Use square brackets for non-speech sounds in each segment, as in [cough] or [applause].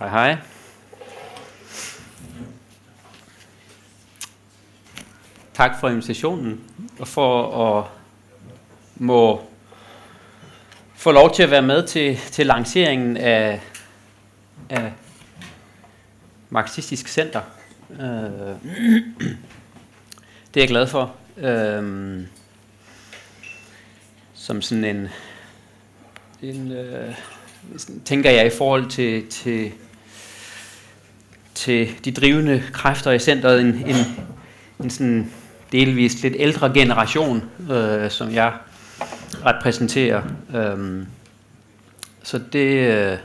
Hej hej. Tak for invitationen og for at må få lov til at være med til, til lanceringen af, af Marxistisk Center. Øh, det er jeg glad for. Øh, som sådan en, en øh, tænker jeg i forhold til, til, til de drivende kræfter i centret, en, en, en sådan delvist lidt ældre generation, øh, som jeg repræsenterer. Øh, så det, øh,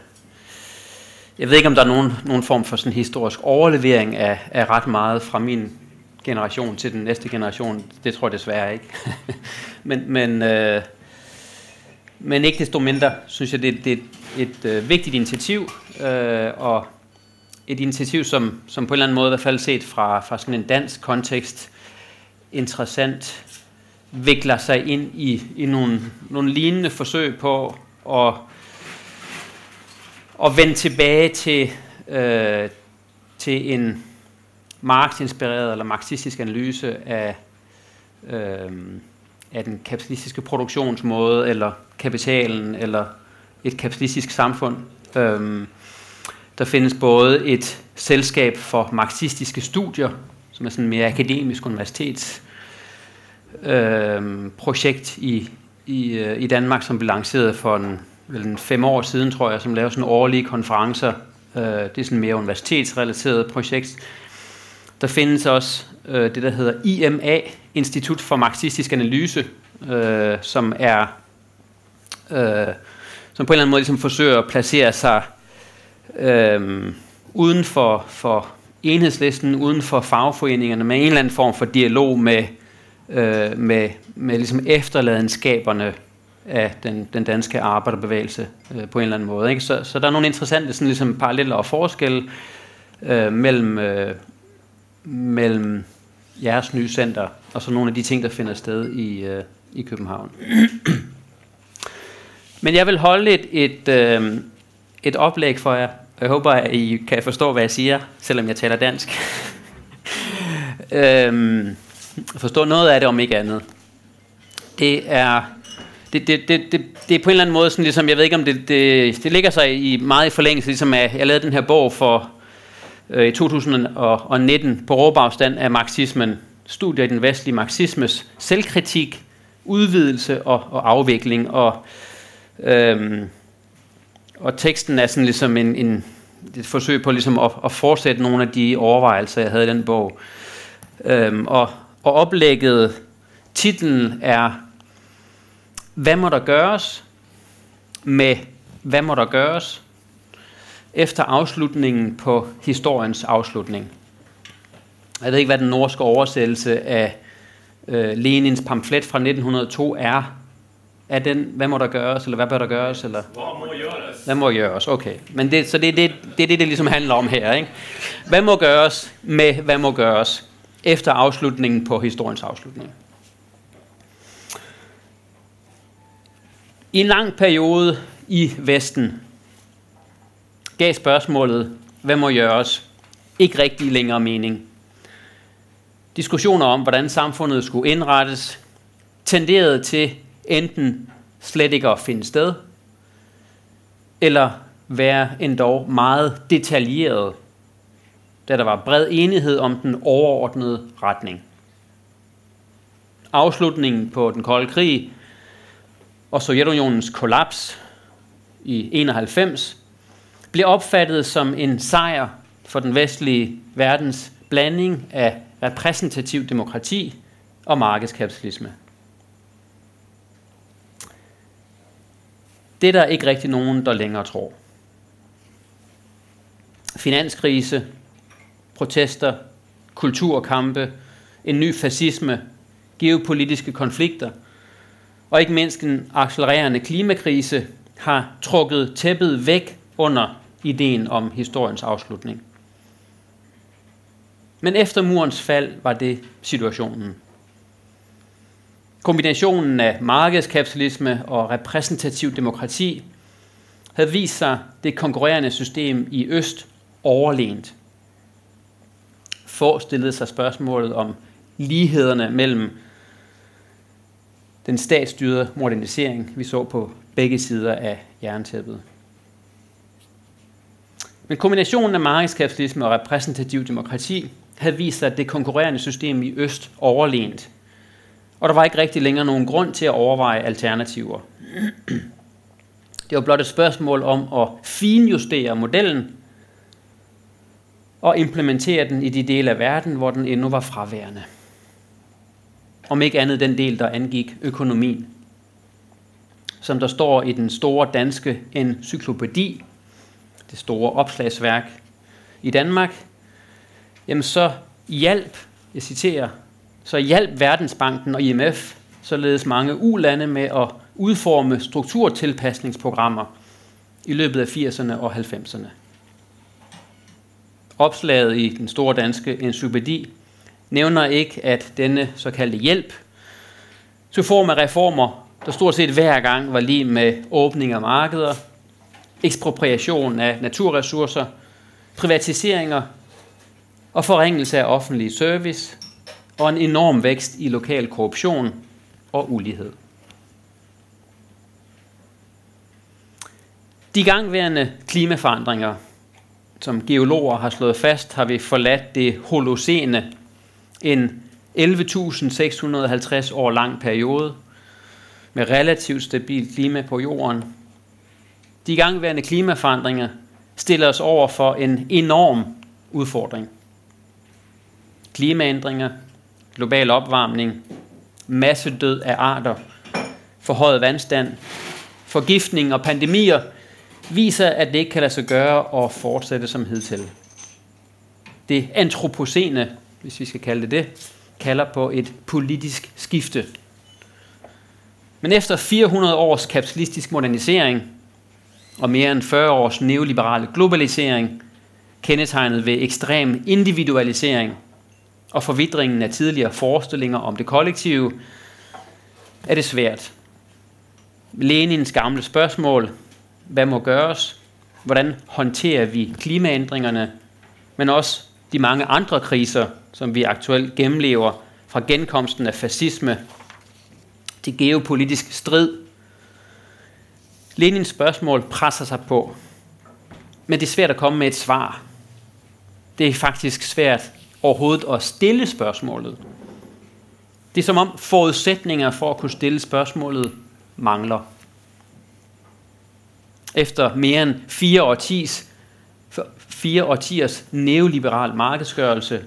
jeg ved ikke, om der er nogen, nogen form for sådan historisk overlevering af, af ret meget fra min generation til den næste generation. Det tror jeg desværre ikke. [laughs] men, men, øh, men ikke desto mindre synes jeg, det, det er et, et øh, vigtigt initiativ, øh, og et initiativ, som, som på en eller anden måde, i hvert fald set fra, fra sådan en dansk kontekst, interessant vikler sig ind i, i nogle, nogle lignende forsøg på at, at vende tilbage til, øh, til en marxinspireret eller marxistisk analyse af, øh, af den kapitalistiske produktionsmåde, eller kapitalen, eller et kapitalistisk samfund. Øh, der findes både et selskab for marxistiske studier, som er sådan mere akademisk universitets øh, projekt i, i, øh, i Danmark, som blev lanceret for en, vel en fem år siden, tror jeg, som laver sådan årlige konferencer. Øh, det er sådan mere universitetsrelateret projekt. Der findes også øh, det, der hedder IMA, Institut for Marxistisk Analyse, øh, som er øh, som på en eller anden måde ligesom forsøger at placere sig øh, uden for, for enhedslisten, uden for fagforeningerne, med en eller anden form for dialog med, øh, med, med ligesom efterladenskaberne af den, den danske arbejderbevægelse øh, på en eller anden måde. Ikke? Så, så der er nogle interessante sådan ligesom paralleller og forskelle øh, mellem, øh, mellem jeres nye center og så nogle af de ting, der finder sted i, øh, i København. [clears throat] Men jeg vil holde et, et, øh, et oplæg for jer. Jeg håber, at I kan forstå, hvad jeg siger, selvom jeg taler dansk. [laughs] øhm, forstå noget af det, om ikke andet. Det er, det, det, det, det, det er på en eller anden måde sådan ligesom, jeg ved ikke om det, det, det ligger sig i meget i forlængelse, ligesom at jeg lavede den her bog for øh, i 2019 på råbafstand af marxismen, studier i den vestlige marxismes selvkritik, udvidelse og, og afvikling, og øhm, og teksten er sådan ligesom en, en, et forsøg på ligesom at, at fortsætte nogle af de overvejelser, jeg havde i den bog. Øhm, og, og oplægget, titlen er, hvad må der gøres med, hvad må der gøres efter afslutningen på historiens afslutning. Jeg ved ikke, hvad den norske oversættelse af øh, Lenins pamflet fra 1902 er, er den, hvad må der gøres, eller hvad bør der gøres, eller? Hvad må gøres? Hvad må gøres, okay. Men det, så det er det, det, det, det ligesom handler om her, ikke? Hvad må gøres med, hvad må gøres efter afslutningen på historiens afslutning? I en lang periode i Vesten gav spørgsmålet, hvad må gøres, ikke rigtig længere mening. Diskussioner om, hvordan samfundet skulle indrettes, tenderede til enten slet ikke at finde sted, eller være endog meget detaljeret, da der var bred enighed om den overordnede retning. Afslutningen på den kolde krig og Sovjetunionens kollaps i 91 blev opfattet som en sejr for den vestlige verdens blanding af repræsentativ demokrati og markedskapitalisme. Det er der ikke rigtig nogen, der længere tror. Finanskrise, protester, kulturkampe, en ny fascisme, geopolitiske konflikter og ikke mindst en accelererende klimakrise har trukket tæppet væk under ideen om historiens afslutning. Men efter murens fald var det situationen. Kombinationen af markedskapitalisme og repræsentativ demokrati havde vist sig det konkurrerende system i øst overlænt. Få stillede sig spørgsmålet om lighederne mellem den statsstyrede modernisering, vi så på begge sider af jerntæppet. Men kombinationen af markedskapitalisme og repræsentativ demokrati havde vist sig, at det konkurrerende system i øst overlænt og der var ikke rigtig længere nogen grund til at overveje alternativer. Det var blot et spørgsmål om at finjustere modellen og implementere den i de dele af verden, hvor den endnu var fraværende. Om ikke andet den del, der angik økonomien. Som der står i den store danske encyklopædi, det store opslagsværk i Danmark, jamen så hjælp, jeg citerer, så hjælp Verdensbanken og IMF således mange ulande med at udforme strukturtilpasningsprogrammer i løbet af 80'erne og 90'erne. Opslaget i den store danske encyklopædi nævner ikke, at denne såkaldte hjælp til form af reformer, der stort set hver gang var lige med åbning af markeder, ekspropriation af naturressourcer, privatiseringer og forringelse af offentlig service og en enorm vækst i lokal korruption og ulighed. De gangværende klimaforandringer, som geologer har slået fast, har vi forladt det holocene, en 11.650 år lang periode med relativt stabilt klima på jorden. De gangværende klimaforandringer stiller os over for en enorm udfordring. Klimaændringer, global opvarmning, massedød af arter, forhøjet vandstand, forgiftning og pandemier viser, at det ikke kan lade sig gøre at fortsætte som hidtil. Det antropocene, hvis vi skal kalde det det, kalder på et politisk skifte. Men efter 400 års kapitalistisk modernisering og mere end 40 års neoliberale globalisering, kendetegnet ved ekstrem individualisering og forvidringen af tidligere forestillinger om det kollektive, er det svært. Lenins gamle spørgsmål, hvad må gøres, hvordan håndterer vi klimaændringerne, men også de mange andre kriser, som vi aktuelt gennemlever fra genkomsten af fascisme til geopolitisk strid. Lenins spørgsmål presser sig på, men det er svært at komme med et svar. Det er faktisk svært overhovedet at stille spørgsmålet. Det er som om forudsætninger for at kunne stille spørgsmålet mangler. Efter mere end fire årtis, fire årtiers neoliberal markedsgørelse,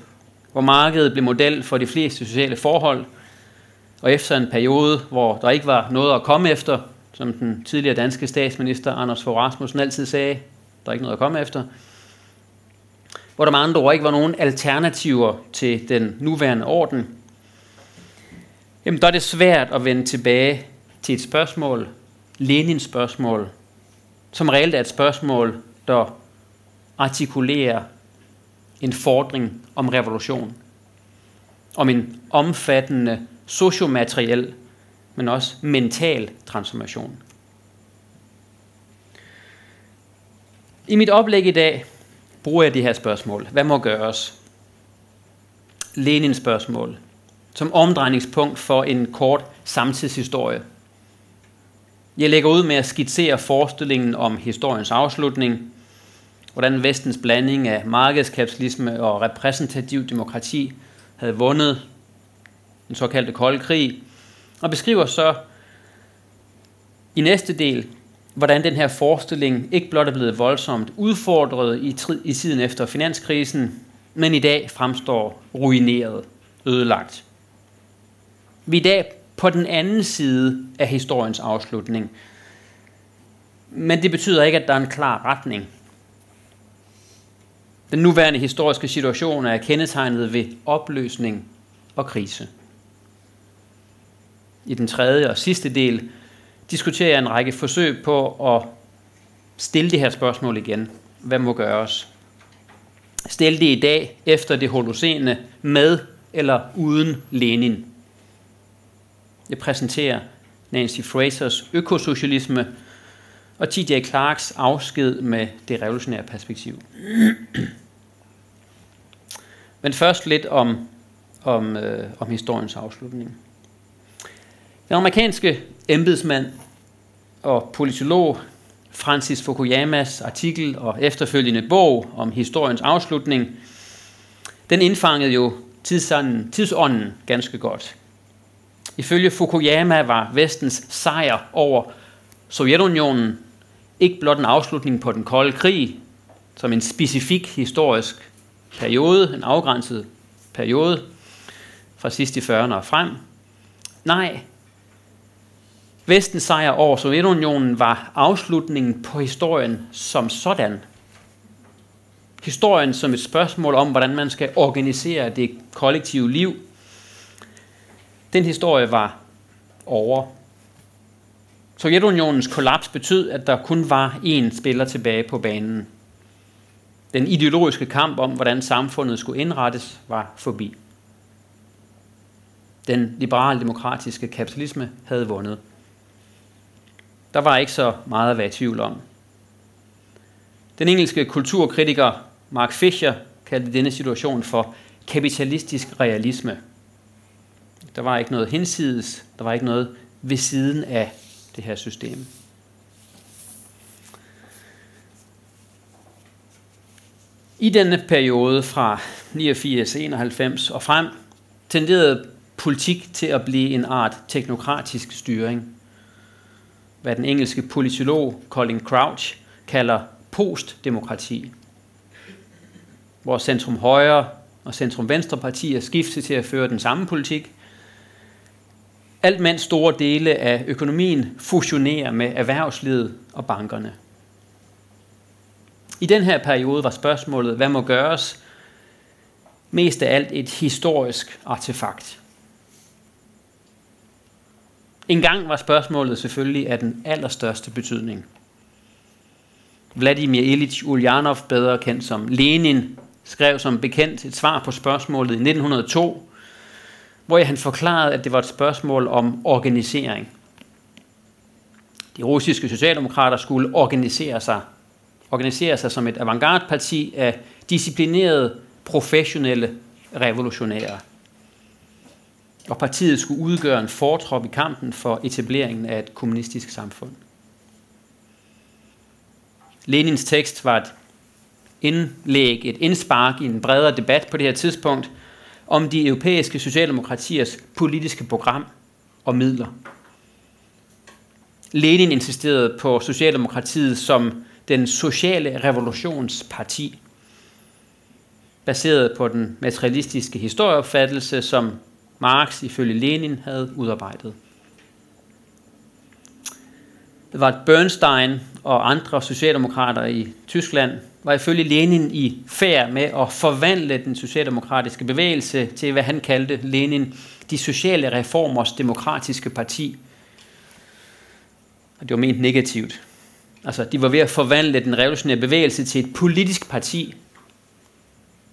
hvor markedet blev model for de fleste sociale forhold, og efter en periode, hvor der ikke var noget at komme efter, som den tidligere danske statsminister Anders Fogh Rasmussen altid sagde, der er ikke noget at komme efter, hvor der med andre ord ikke var nogen alternativer til den nuværende orden, jamen der er det svært at vende tilbage til et spørgsmål, Lenins spørgsmål, som reelt er et spørgsmål, der artikulerer en fordring om revolution. Om en omfattende sociomateriel, men også mental transformation. I mit oplæg i dag bruger jeg de her spørgsmål. Hvad må gøres? Lenins spørgsmål som omdrejningspunkt for en kort samtidshistorie. Jeg lægger ud med at skitsere forestillingen om historiens afslutning, hvordan vestens blanding af markedskapitalisme og repræsentativ demokrati havde vundet den såkaldte kolde krig, og beskriver så i næste del, hvordan den her forestilling ikke blot er blevet voldsomt udfordret i, i tiden efter finanskrisen, men i dag fremstår ruineret, ødelagt. Vi er i dag på den anden side af historiens afslutning. Men det betyder ikke, at der er en klar retning. Den nuværende historiske situation er kendetegnet ved opløsning og krise. I den tredje og sidste del diskuterer jeg en række forsøg på at stille det her spørgsmål igen. Hvad må gøres? Stil det i dag efter det holocene med eller uden Lenin. Jeg præsenterer Nancy Frasers økosocialisme og T.J. Clarks afsked med det revolutionære perspektiv. Men først lidt om, om, øh, om historiens afslutning. Den amerikanske embedsmand og politolog Francis Fukuyamas artikel og efterfølgende bog om historiens afslutning, den indfangede jo tidsånden, tidsånden ganske godt. Ifølge Fukuyama var vestens sejr over Sovjetunionen ikke blot en afslutning på den kolde krig, som en specifik historisk periode, en afgrænset periode fra sidst i 40'erne og frem. Nej, Vestens sejr over Sovjetunionen var afslutningen på historien som sådan. Historien som et spørgsmål om, hvordan man skal organisere det kollektive liv. Den historie var over. Sovjetunionens kollaps betød, at der kun var én spiller tilbage på banen. Den ideologiske kamp om, hvordan samfundet skulle indrettes, var forbi. Den liberal-demokratiske kapitalisme havde vundet. Der var ikke så meget at være i tvivl om. Den engelske kulturkritiker Mark Fisher kaldte denne situation for kapitalistisk realisme. Der var ikke noget hinsides, der var ikke noget ved siden af det her system. I denne periode fra 89-91 og frem tenderede politik til at blive en art teknokratisk styring hvad den engelske politolog Colin Crouch kalder postdemokrati, hvor centrum højre og centrum venstre partier skifter til at føre den samme politik, alt mens store dele af økonomien fusionerer med erhvervslivet og bankerne. I den her periode var spørgsmålet, hvad må gøres, mest af alt et historisk artefakt. En gang var spørgsmålet selvfølgelig af den allerstørste betydning. Vladimir Ilyich Ulyanov, bedre kendt som Lenin, skrev som bekendt et svar på spørgsmålet i 1902, hvor han forklarede, at det var et spørgsmål om organisering. De russiske socialdemokrater skulle organisere sig, organisere sig som et avantgarde-parti af disciplinerede, professionelle revolutionære og partiet skulle udgøre en fortrop i kampen for etableringen af et kommunistisk samfund. Lenins tekst var et indlæg, et indspark i en bredere debat på det her tidspunkt om de europæiske socialdemokratiers politiske program og midler. Lenin insisterede på Socialdemokratiet som den sociale revolutionsparti, baseret på den materialistiske historieopfattelse, som Marx ifølge Lenin havde udarbejdet. Det var Bernstein og andre socialdemokrater i Tyskland var ifølge Lenin i færd med at forvandle den socialdemokratiske bevægelse til, hvad han kaldte Lenin, de sociale reformers demokratiske parti. Og det var ment negativt. Altså, de var ved at forvandle den revolutionære bevægelse til et politisk parti.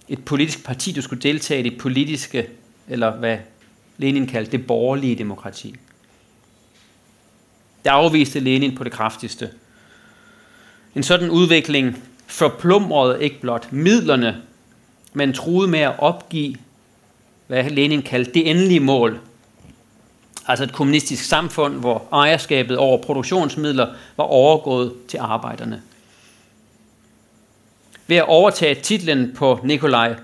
Et politisk parti, du skulle deltage i det politiske, eller hvad Lenin kaldte det borgerlige demokrati. Det afviste Lenin på det kraftigste. En sådan udvikling forplumrede ikke blot midlerne, men truede med at opgive, hvad Lenin kaldte det endelige mål. Altså et kommunistisk samfund, hvor ejerskabet over produktionsmidler var overgået til arbejderne. Ved at overtage titlen på Nikolaj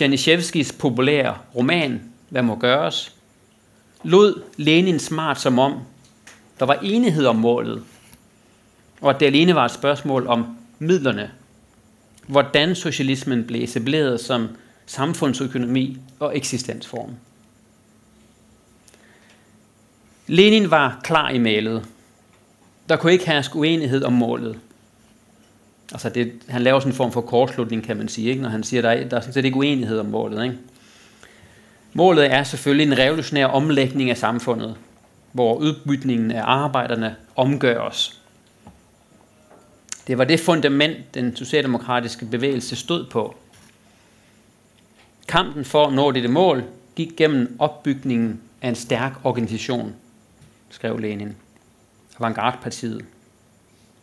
Janishevskis populære roman, Hvad må gøres, lod Lenin smart som om, der var enighed om målet, og at det alene var et spørgsmål om midlerne. Hvordan socialismen blev etableret som samfundsøkonomi og eksistensform. Lenin var klar i malet. Der kunne ikke herske uenighed om målet. Altså det, han laver sådan en form for kortslutning, kan man sige, ikke? når han siger, at der er, der er sådan set ikke uenighed om målet. Ikke? Målet er selvfølgelig en revolutionær omlægning af samfundet, hvor udbytningen af arbejderne omgøres. Det var det fundament, den socialdemokratiske bevægelse stod på. Kampen for at nå dette mål gik gennem opbygningen af en stærk organisation, skrev Lenin. Avantgarde-partiet.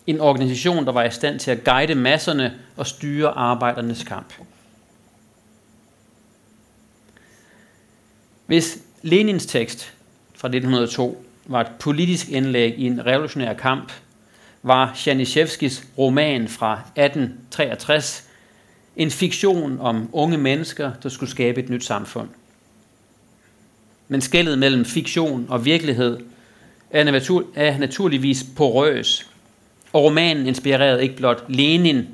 En organisation, der var i stand til at guide masserne og styre arbejdernes kamp. Hvis Lenins tekst fra 1902 var et politisk indlæg i en revolutionær kamp, var Janiszewskis roman fra 1863 en fiktion om unge mennesker, der skulle skabe et nyt samfund. Men skældet mellem fiktion og virkelighed er, natur, er naturligvis porøs, og romanen inspirerede ikke blot Lenin,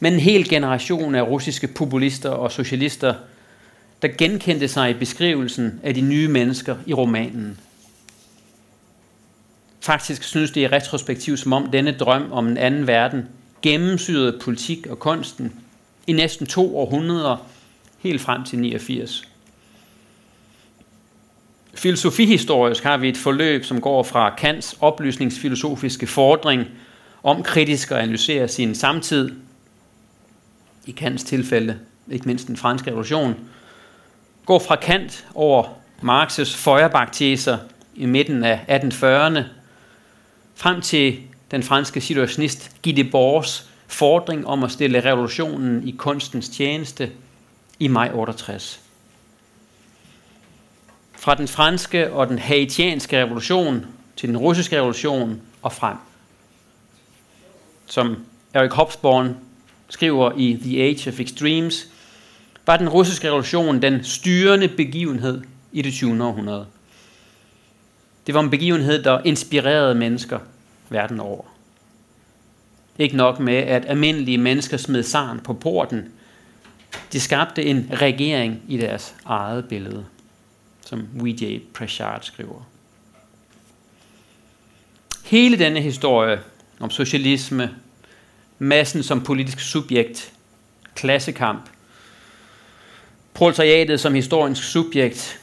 men en hel generation af russiske populister og socialister, der genkendte sig i beskrivelsen af de nye mennesker i romanen. Faktisk synes det i retrospektiv, som om denne drøm om en anden verden gennemsyrede politik og kunsten i næsten to århundreder, helt frem til 89. Filosofihistorisk har vi et forløb, som går fra Kants oplysningsfilosofiske fordring om kritisk at analysere sin samtid, i Kants tilfælde ikke mindst den franske revolution, går fra Kant over Marx's Feuerbach-teser i midten af 1840'erne, frem til den franske situationist Guy Debord's fordring om at stille revolutionen i kunstens tjeneste i maj 68. Fra den franske og den haitianske revolution til den russiske revolution og frem. Som Eric Hobsbawm skriver i The Age of Extremes, var den russiske revolution den styrende begivenhed i det 20. århundrede. Det var en begivenhed, der inspirerede mennesker verden over. Ikke nok med, at almindelige mennesker smed saren på porten. De skabte en regering i deres eget billede, som W.J. Prashard skriver. Hele denne historie om socialisme, massen som politisk subjekt, klassekamp, proletariatet som historisk subjekt,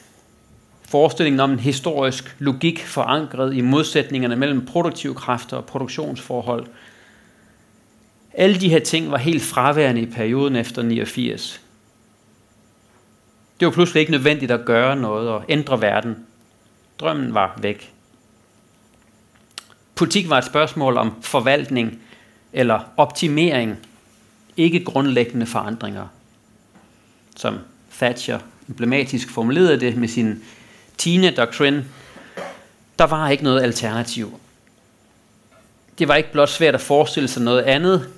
forestillingen om en historisk logik forankret i modsætningerne mellem produktive kræfter og produktionsforhold. Alle de her ting var helt fraværende i perioden efter 89. Det var pludselig ikke nødvendigt at gøre noget og ændre verden. Drømmen var væk. Politik var et spørgsmål om forvaltning eller optimering, ikke grundlæggende forandringer. Som Thatcher emblematisk formulerede det med sin Tine Doctrine, der var ikke noget alternativ. Det var ikke blot svært at forestille sig noget andet.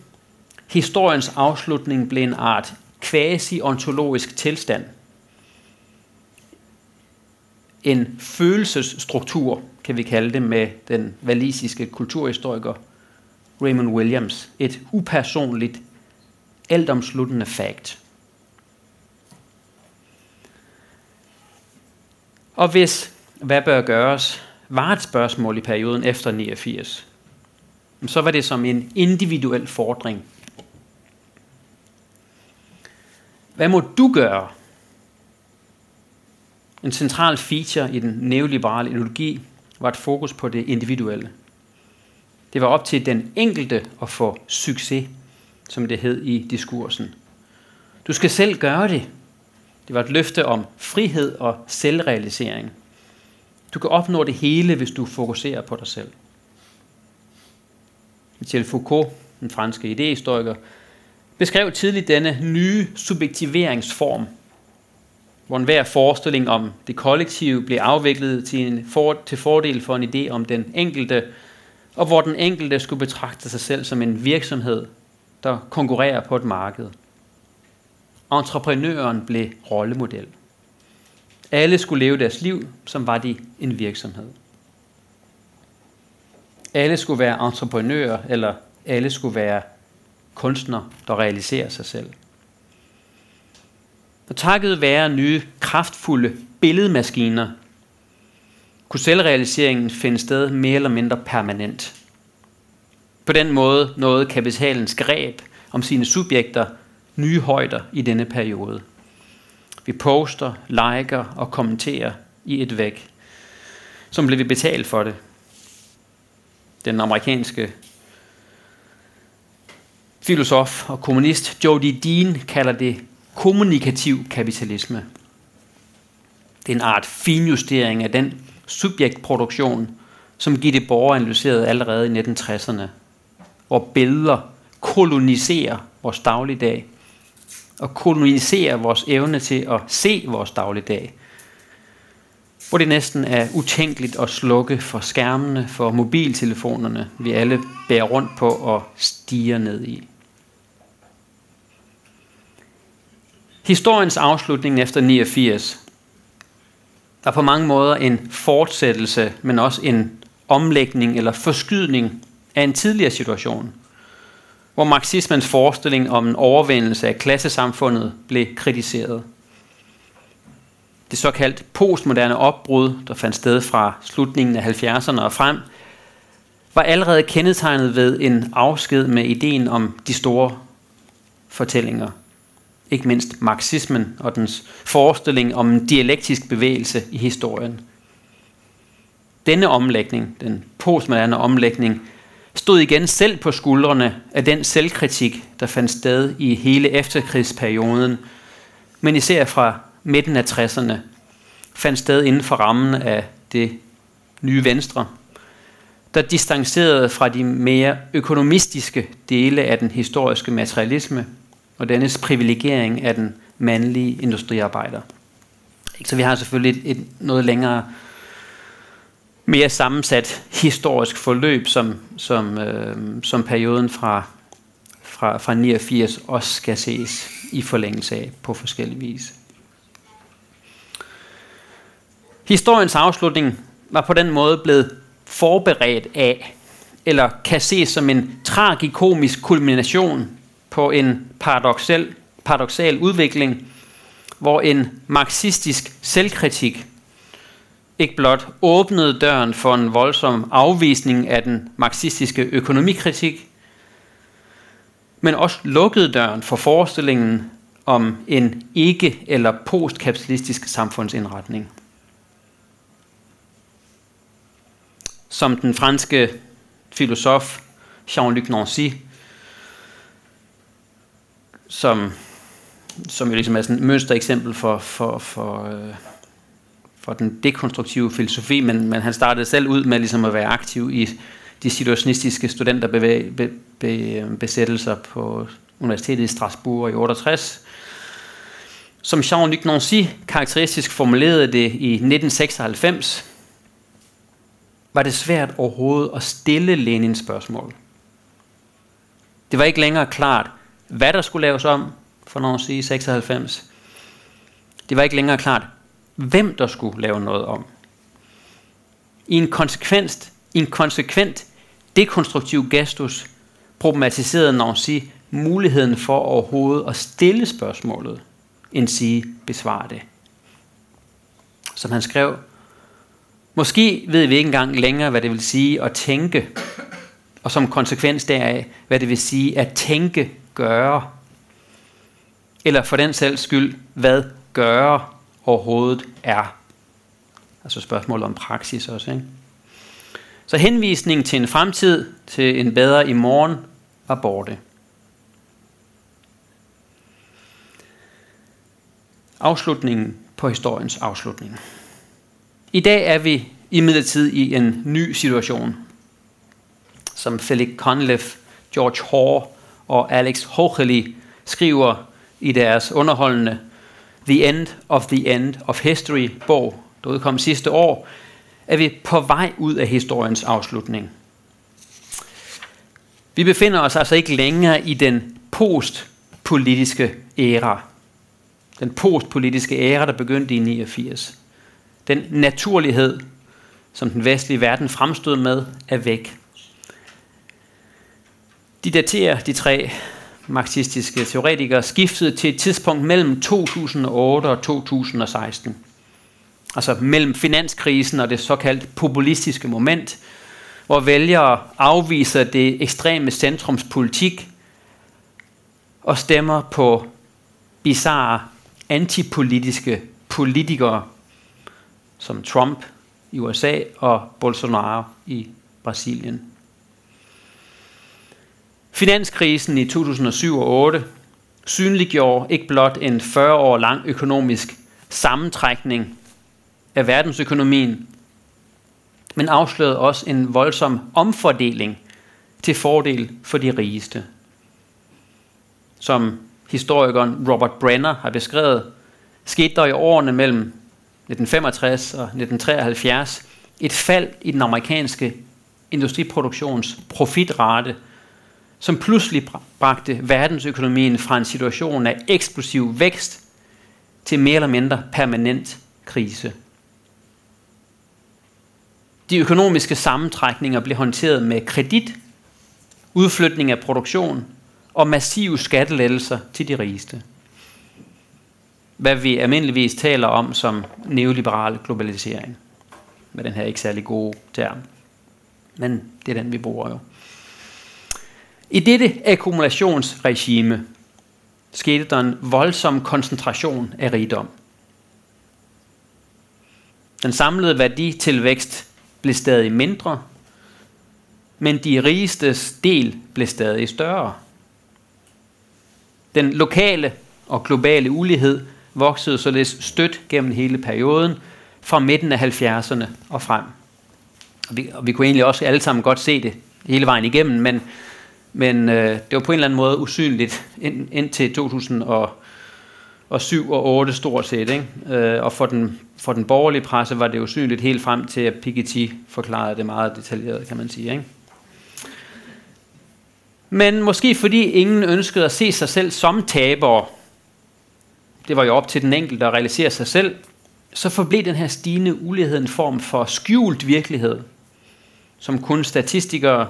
Historiens afslutning blev en art quasi-ontologisk tilstand. En følelsesstruktur, kan vi kalde det med den valisiske kulturhistoriker Raymond Williams. Et upersonligt, altomsluttende fakt. Og hvis hvad bør gøres, var et spørgsmål i perioden efter 89, så var det som en individuel fordring. Hvad må du gøre? En central feature i den neoliberale ideologi var et fokus på det individuelle. Det var op til den enkelte at få succes, som det hed i diskursen. Du skal selv gøre det. Det var et løfte om frihed og selvrealisering. Du kan opnå det hele, hvis du fokuserer på dig selv. Michel Foucault, den franske idehistoriker, beskrev tidligt denne nye subjektiveringsform, hvor enhver forestilling om det kollektive blev afviklet til, en for, til fordel for en idé om den enkelte, og hvor den enkelte skulle betragte sig selv som en virksomhed, der konkurrerer på et marked. Entreprenøren blev rollemodel. Alle skulle leve deres liv, som var de en virksomhed. Alle skulle være entreprenører, eller alle skulle være kunstnere, der realiserer sig selv. Og takket være nye, kraftfulde billedmaskiner, kunne selvrealiseringen finde sted mere eller mindre permanent. På den måde nåede kapitalens greb om sine subjekter nye højder i denne periode. Vi poster, liker og kommenterer i et væk. Som blev vi betalt for det. Den amerikanske filosof og kommunist Jody Dean kalder det kommunikativ kapitalisme. Det er en art finjustering af den subjektproduktion, som Gitte Borger analyserede allerede i 1960'erne. hvor billeder koloniserer vores dagligdag og kolonisere vores evne til at se vores dagligdag. Hvor det næsten er utænkeligt at slukke for skærmene, for mobiltelefonerne, vi alle bærer rundt på og stiger ned i. Historiens afslutning efter 89 var på mange måder en fortsættelse, men også en omlægning eller forskydning af en tidligere situation, hvor marxismens forestilling om en overvindelse af klassesamfundet blev kritiseret. Det såkaldt postmoderne opbrud, der fandt sted fra slutningen af 70'erne og frem, var allerede kendetegnet ved en afsked med ideen om de store fortællinger – ikke mindst marxismen og dens forestilling om en dialektisk bevægelse i historien. Denne omlægning, den postmoderne omlægning, stod igen selv på skuldrene af den selvkritik, der fandt sted i hele efterkrigsperioden, men især fra midten af 60'erne, fandt sted inden for rammen af det nye venstre, der distancerede fra de mere økonomistiske dele af den historiske materialisme og dennes privilegering af den mandlige industriarbejder. Så vi har selvfølgelig et, et noget længere, mere sammensat historisk forløb, som, som, øh, som perioden fra, fra, fra 89 også skal ses i forlængelse af på forskellige vis. Historiens afslutning var på den måde blevet forberedt af, eller kan ses som en tragikomisk kulmination på en paradoxal, paradoxal udvikling, hvor en marxistisk selvkritik ikke blot åbnede døren for en voldsom afvisning af den marxistiske økonomikritik, men også lukkede døren for forestillingen om en ikke- eller postkapitalistisk samfundsindretning. Som den franske filosof Jean-Luc Nancy som, som jo ligesom er sådan et mønstereksempel for, for, for, øh, for den dekonstruktive filosofi, men, men han startede selv ud med ligesom at være aktiv i de situationistiske studenterbesættelser på Universitetet i Strasbourg i 68. Som Jean-Luc Nancy karakteristisk formulerede det i 1996, var det svært overhovedet at stille Lenins spørgsmål. Det var ikke længere klart, hvad der skulle laves om, for Nancy i 96. Det var ikke længere klart, hvem der skulle lave noget om. I en konsekvent, i en konsekvent dekonstruktiv gestus problematiserede Nancy muligheden for overhovedet at stille spørgsmålet, end sige besvare det. Som han skrev, måske ved vi ikke engang længere, hvad det vil sige at tænke, og som konsekvens deraf, hvad det vil sige at tænke gøre? Eller for den selv skyld, hvad gøre overhovedet er? Altså spørgsmålet om praksis også. Ikke? Så henvisning til en fremtid, til en bedre i morgen, var borte. Afslutningen på historiens afslutning. I dag er vi imidlertid i en ny situation, som Felix Conleff, George Hoare og Alex Hocheli skriver i deres underholdende The End of the End of History bog, der udkom sidste år, er vi på vej ud af historiens afslutning. Vi befinder os altså ikke længere i den postpolitiske æra. Den postpolitiske æra, der begyndte i 89. Den naturlighed, som den vestlige verden fremstod med, er væk. De daterer de tre marxistiske teoretikere skiftede til et tidspunkt mellem 2008 og 2016. Altså mellem finanskrisen og det såkaldt populistiske moment, hvor vælgere afviser det ekstreme centrums politik og stemmer på bizarre antipolitiske politikere som Trump i USA og Bolsonaro i Brasilien. Finanskrisen i 2007 og 8 synliggjorde ikke blot en 40 år lang økonomisk sammentrækning af verdensøkonomien, men afslørede også en voldsom omfordeling til fordel for de rigeste. Som historikeren Robert Brenner har beskrevet, skete der i årene mellem 1965 og 1973 et fald i den amerikanske industriproduktions profitrate, som pludselig bragte verdensøkonomien fra en situation af eksplosiv vækst til mere eller mindre permanent krise. De økonomiske sammentrækninger blev håndteret med kredit, udflytning af produktion og massive skattelettelser til de rigeste. Hvad vi almindeligvis taler om som neoliberal globalisering. Med den her ikke særlig gode term. Men det er den, vi bruger jo. I dette akkumulationsregime skete der en voldsom koncentration af rigdom. Den samlede værditilvækst blev stadig mindre, men de rigestes del blev stadig større. Den lokale og globale ulighed voksede således stødt gennem hele perioden fra midten af 70'erne og frem. Og vi, og vi kunne egentlig også alle sammen godt se det hele vejen igennem, men, men øh, det var på en eller anden måde usynligt ind, indtil 2007 og 8 stort set. Ikke? Øh, og for den, for den borgerlige presse var det usynligt helt frem til, at Piketty forklarede det meget detaljeret, kan man sige. Ikke? Men måske fordi ingen ønskede at se sig selv som tabere, det var jo op til den enkelte at realisere sig selv, så forblev den her stigende ulighed en form for skjult virkelighed, som kun statistikere,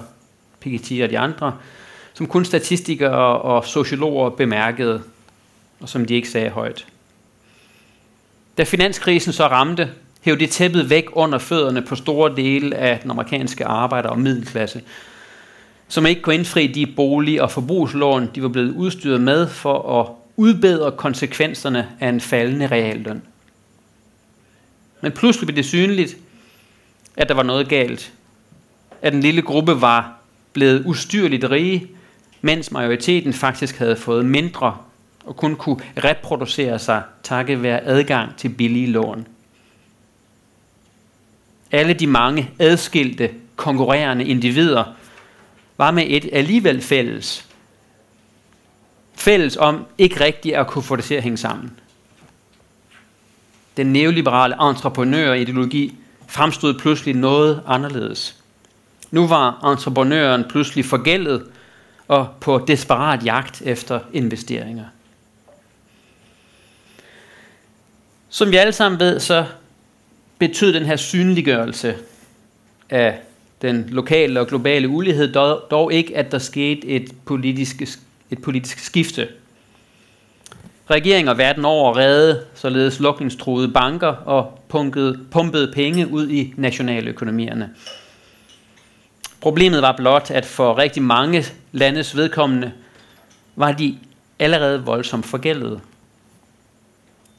Piketty og de andre, som kun statistikere og sociologer bemærkede, og som de ikke sagde højt. Da finanskrisen så ramte, hævde det tæppet væk under fødderne på store dele af den amerikanske arbejder- og middelklasse, som ikke kunne indfri de bolig- og forbrugslån, de var blevet udstyret med for at udbedre konsekvenserne af en faldende realløn. Men pludselig blev det synligt, at der var noget galt. At den lille gruppe var blevet ustyrligt rige, mens majoriteten faktisk havde fået mindre og kun kunne reproducere sig takket være adgang til billige lån. Alle de mange adskilte, konkurrerende individer var med et alligevel fælles. Fælles om ikke rigtigt at kunne få det til at hænge sammen. Den neoliberale entreprenørideologi fremstod pludselig noget anderledes. Nu var entreprenøren pludselig forgældet og på desperat jagt efter investeringer. Som vi alle sammen ved, så betød den her synliggørelse af den lokale og globale ulighed dog, dog ikke, at der skete et politisk, et politisk skifte. Regeringer verden over redde således lukningstruede banker og pumpede, pumpede penge ud i nationale økonomierne. Problemet var blot, at for rigtig mange landes vedkommende var de allerede voldsomt forgældede.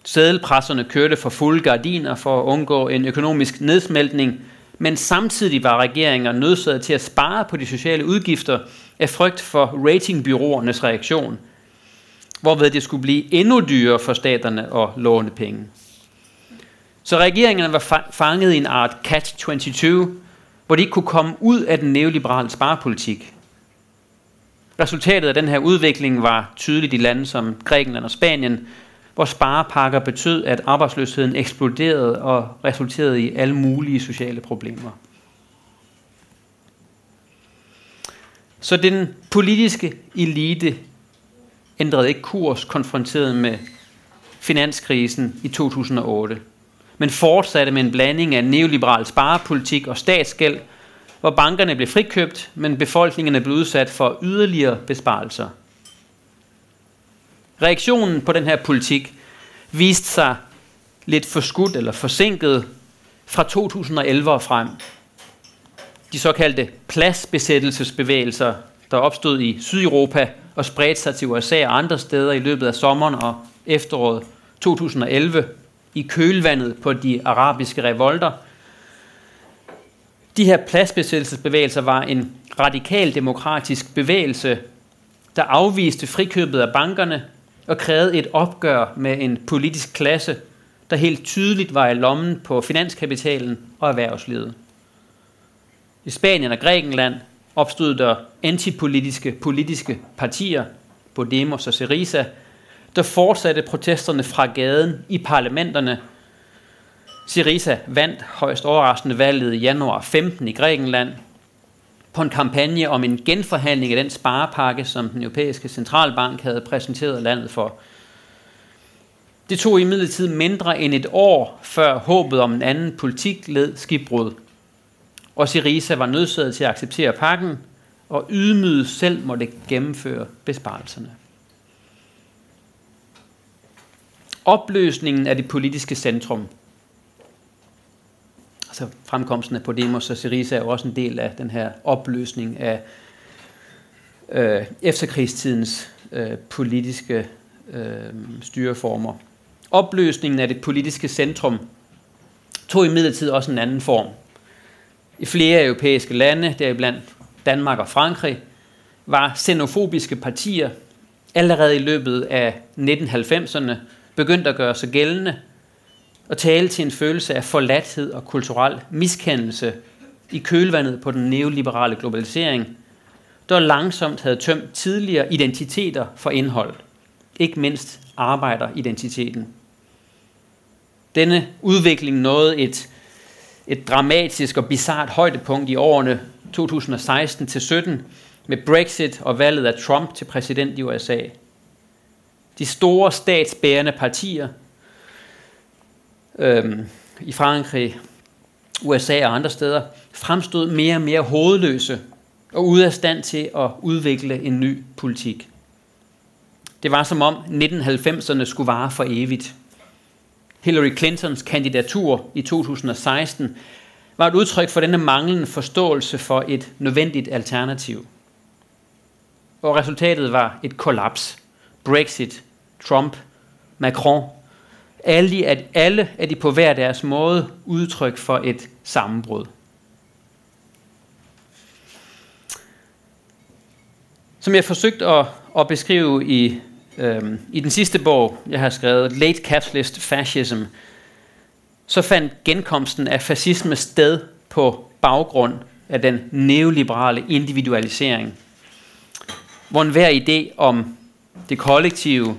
Sædelpresserne kørte for fulde gardiner for at undgå en økonomisk nedsmeltning, men samtidig var regeringer nødsaget til at spare på de sociale udgifter af frygt for ratingbyråernes reaktion, hvorved det skulle blive endnu dyrere for staterne at låne penge. Så regeringerne var fanget i en art catch-22, hvor de ikke kunne komme ud af den neoliberale sparepolitik. Resultatet af den her udvikling var tydeligt i lande som Grækenland og Spanien, hvor sparepakker betød, at arbejdsløsheden eksploderede og resulterede i alle mulige sociale problemer. Så den politiske elite ændrede ikke kurs konfronteret med finanskrisen i 2008, men fortsatte med en blanding af neoliberal sparepolitik og statsgæld, hvor bankerne blev frikøbt, men befolkningerne blev udsat for yderligere besparelser – Reaktionen på den her politik viste sig lidt forskudt eller forsinket fra 2011 og frem. De såkaldte pladsbesættelsesbevægelser, der opstod i Sydeuropa og spredte sig til USA og andre steder i løbet af sommeren og efteråret 2011 i kølvandet på de arabiske revolter. De her pladsbesættelsesbevægelser var en radikal demokratisk bevægelse, der afviste frikøbet af bankerne og krævede et opgør med en politisk klasse, der helt tydeligt var i lommen på finanskapitalen og erhvervslivet. I Spanien og Grækenland opstod der antipolitiske politiske partier, Podemos og Syriza, der fortsatte protesterne fra gaden i parlamenterne. Syriza vandt højst overraskende valget i januar 15 i Grækenland på en kampagne om en genforhandling af den sparepakke, som den europæiske centralbank havde præsenteret landet for. Det tog imidlertid mindre end et år, før håbet om en anden politik led skibbrud. Og Syriza var nødsaget til at acceptere pakken, og ydmyget selv måtte gennemføre besparelserne. Opløsningen af det politiske centrum, altså fremkomsten af Podemos og Syriza er jo også en del af den her opløsning af øh, efterkrigstidens øh, politiske øh, styreformer. Opløsningen af det politiske centrum tog i midlertid også en anden form. I flere europæiske lande, deriblandt Danmark og Frankrig, var xenofobiske partier allerede i løbet af 1990'erne begyndte at gøre sig gældende og tale til en følelse af forladthed og kulturel miskendelse i kølvandet på den neoliberale globalisering, der langsomt havde tømt tidligere identiteter for indhold, ikke mindst arbejderidentiteten. Denne udvikling nåede et, et dramatisk og bizart højdepunkt i årene 2016-17 med Brexit og valget af Trump til præsident i USA. De store statsbærende partier øhm, i Frankrig, USA og andre steder fremstod mere og mere hovedløse og ude af stand til at udvikle en ny politik. Det var som om 1990'erne skulle vare for evigt. Hillary Clintons kandidatur i 2016 var et udtryk for denne manglende forståelse for et nødvendigt alternativ. Og resultatet var et kollaps. Brexit, Trump, Macron. Alle, at alle er de på hver deres måde udtryk for et sammenbrud. Som jeg forsøgt at, at beskrive i Øhm, I den sidste bog, jeg har skrevet, Late Capitalist Fascism, så fandt genkomsten af fascisme sted på baggrund af den neoliberale individualisering, hvor enhver idé om det kollektive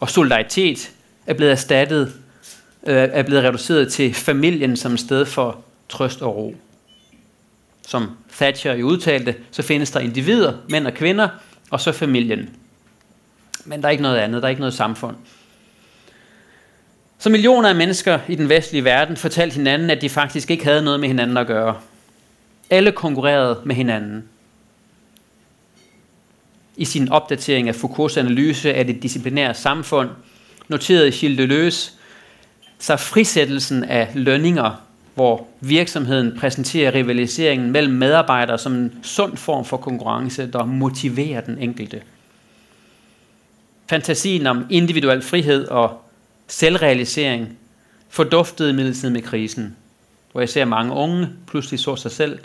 og solidaritet er blevet erstattet, øh, er blevet reduceret til familien som sted for trøst og ro. Som Thatcher i udtalte, så findes der individer, mænd og kvinder, og så familien. Men der er ikke noget andet, der er ikke noget samfund. Så millioner af mennesker i den vestlige verden fortalte hinanden, at de faktisk ikke havde noget med hinanden at gøre. Alle konkurrerede med hinanden. I sin opdatering af Foucaults analyse af det disciplinære samfund, noterede Gilles Deleuze sig frisættelsen af lønninger, hvor virksomheden præsenterer rivaliseringen mellem medarbejdere som en sund form for konkurrence, der motiverer den enkelte. Fantasien om individuel frihed og selvrealisering forduftede imidlertid med krisen, hvor jeg ser mange unge pludselig så sig selv,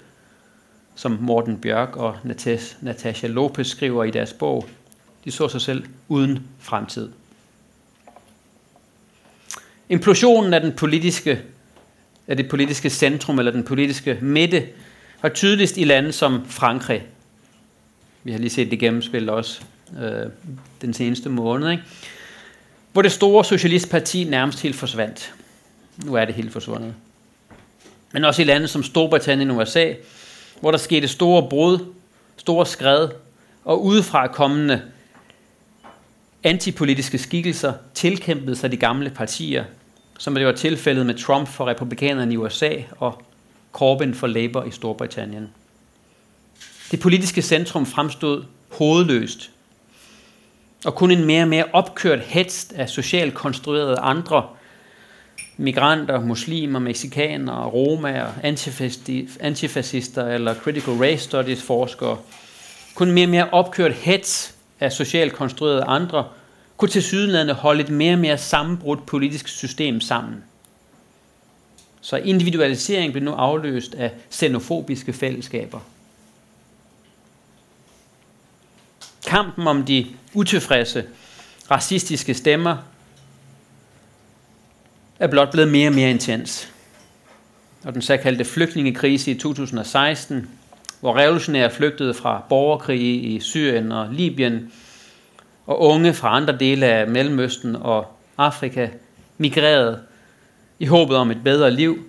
som Morten Bjørk og Natasha Lopez skriver i deres bog, de så sig selv uden fremtid. Implosionen af den politiske af det politiske centrum eller den politiske midte var tydeligst i lande som Frankrig. Vi har lige set det gennemspil også øh, den seneste måned, ikke? hvor det store socialistparti nærmest helt forsvandt. Nu er det helt forsvundet. Men også i lande som Storbritannien og USA, hvor der skete store brud, store skred, og udefra kommende antipolitiske skikkelser tilkæmpede sig de gamle partier, som det var tilfældet med Trump for republikanerne i USA og Corbyn for Labour i Storbritannien. Det politiske centrum fremstod hovedløst og kun en mere og mere opkørt hest af socialt konstruerede andre migranter, muslimer, meksikanere, romaer, antifascister eller critical race studies forskere, kun mere og mere opkørt hets af socialt konstruerede andre, kunne til sydenlandene holde et mere og mere sammenbrudt politisk system sammen. Så individualisering blev nu afløst af xenofobiske fællesskaber. Kampen om de utilfredse, racistiske stemmer er blot blevet mere og mere intens. Og den såkaldte flygtningekrise i 2016, hvor revolutionære flygtede fra borgerkrige i Syrien og Libyen, og unge fra andre dele af Mellemøsten og Afrika migrerede i håbet om et bedre liv.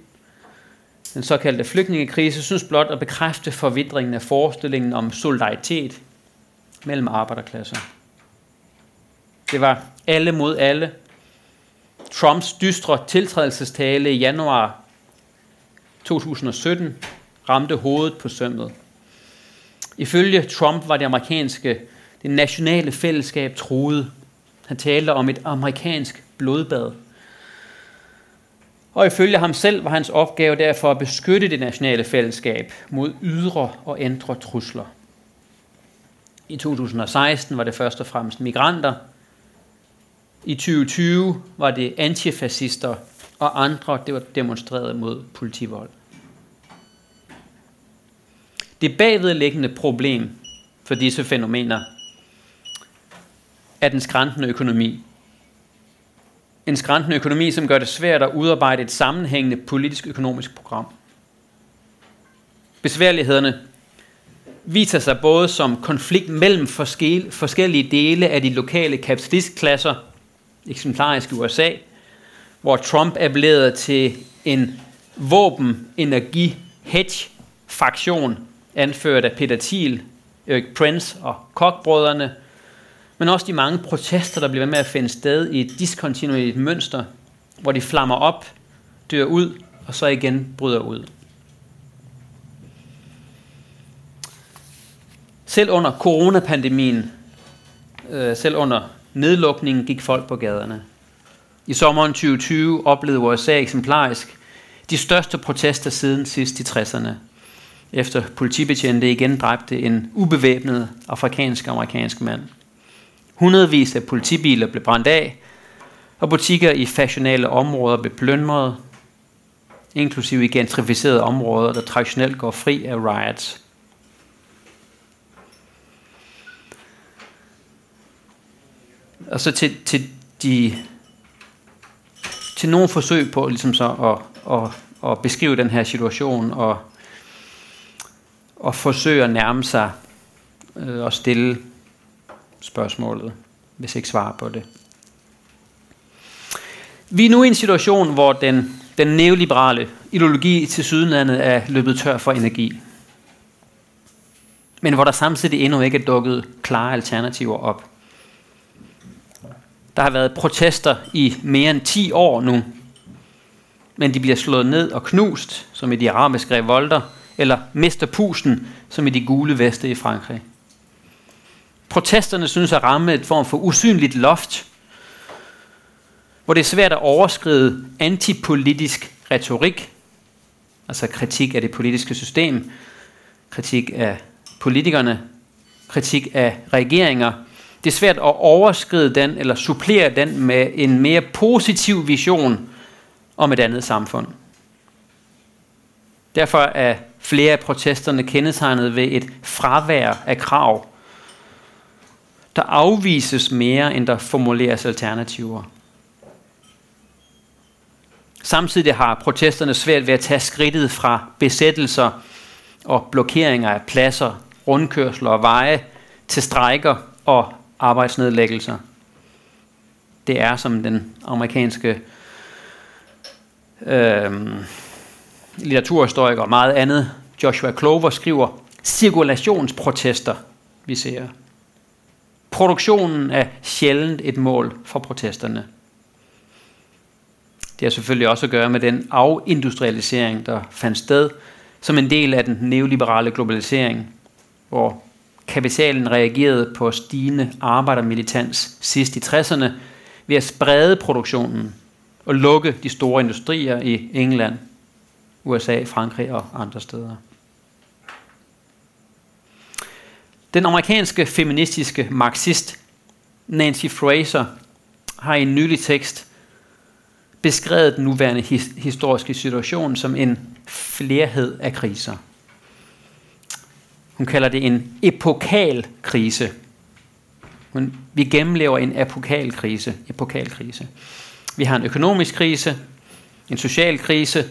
Den såkaldte flygtningekrise synes blot at bekræfte forvidringen af forestillingen om solidaritet mellem arbejderklasser. Det var alle mod alle. Trumps dystre tiltrædelsestale i januar 2017 ramte hovedet på sømmet. Ifølge Trump var det amerikanske, det nationale fællesskab truet. Han talte om et amerikansk blodbad. Og ifølge ham selv var hans opgave derfor at beskytte det nationale fællesskab mod ydre og indre trusler. I 2016 var det først og fremmest migranter. I 2020 var det antifascister og andre, der var demonstreret mod politivold. Det bagvedliggende problem for disse fænomener er den skræntende økonomi. En skræntende økonomi, som gør det svært at udarbejde et sammenhængende politisk-økonomisk program. Besværlighederne viser sig både som konflikt mellem forskellige dele af de lokale kapitalistklasser, eksemplarisk i USA, hvor Trump appellerede til en våben, energi, hedge fraktion, anført af Peter Thiel, Erik Prince og Koch-brødrene, men også de mange protester, der bliver med at finde sted i et diskontinuerligt mønster, hvor de flammer op, dør ud og så igen bryder ud. Selv under coronapandemien, øh, selv under nedlukningen, gik folk på gaderne. I sommeren 2020 oplevede USA eksemplarisk de største protester siden sidst i 60'erne, efter politibetjente igen dræbte en ubevæbnet afrikansk-amerikansk mand. Hundredvis af politibiler blev brændt af, og butikker i fashionale områder blev plyndret, inklusive i gentrificerede områder, der traditionelt går fri af riots. Og så til, til de til nogle forsøg på ligesom så at, at, at beskrive den her situation og, og forsøge at nærme sig øh, og stille spørgsmålet, hvis ikke svare på det. Vi er nu i en situation, hvor den, den neoliberale ideologi til sydenlandet er løbet tør for energi. Men hvor der samtidig endnu ikke er dukket klare alternativer op. Der har været protester i mere end 10 år nu, men de bliver slået ned og knust, som i de arabiske revolter, eller mister pusen, som i de gule veste i Frankrig. Protesterne synes at ramme et form for usynligt loft, hvor det er svært at overskride antipolitisk retorik, altså kritik af det politiske system, kritik af politikerne, kritik af regeringer. Det er svært at overskride den eller supplere den med en mere positiv vision om et andet samfund. Derfor er flere af protesterne kendetegnet ved et fravær af krav der afvises mere, end der formuleres alternativer. Samtidig har protesterne svært ved at tage skridtet fra besættelser og blokeringer af pladser, rundkørsler og veje til strejker og arbejdsnedlæggelser. Det er, som den amerikanske øh, litteraturhistoriker og meget andet, Joshua Clover skriver, cirkulationsprotester, vi ser. Produktionen er sjældent et mål for protesterne. Det har selvfølgelig også at gøre med den afindustrialisering, der fandt sted som en del af den neoliberale globalisering, hvor kapitalen reagerede på stigende arbejdermilitans sidst i 60'erne ved at sprede produktionen og lukke de store industrier i England, USA, Frankrig og andre steder. Den amerikanske feministiske marxist Nancy Fraser har i en nylig tekst beskrevet den nuværende his- historiske situation som en flerhed af kriser. Hun kalder det en epokal krise. Hun, vi gennemlever en epokal krise, epokal krise. Vi har en økonomisk krise, en social krise,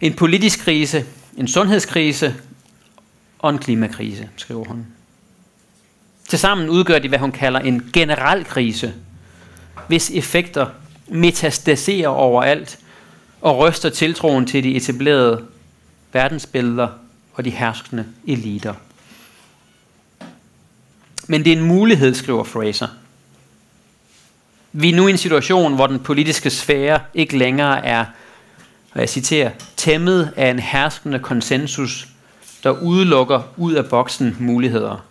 en politisk krise, en sundhedskrise og en klimakrise, skriver hun. Tilsammen udgør de, hvad hun kalder en generel krise, hvis effekter metastaserer overalt og ryster tiltroen til de etablerede verdensbilleder og de herskende eliter. Men det er en mulighed, skriver Fraser. Vi er nu i en situation, hvor den politiske sfære ikke længere er, og jeg citerer, tæmmet af en herskende konsensus, der udelukker ud af boksen muligheder.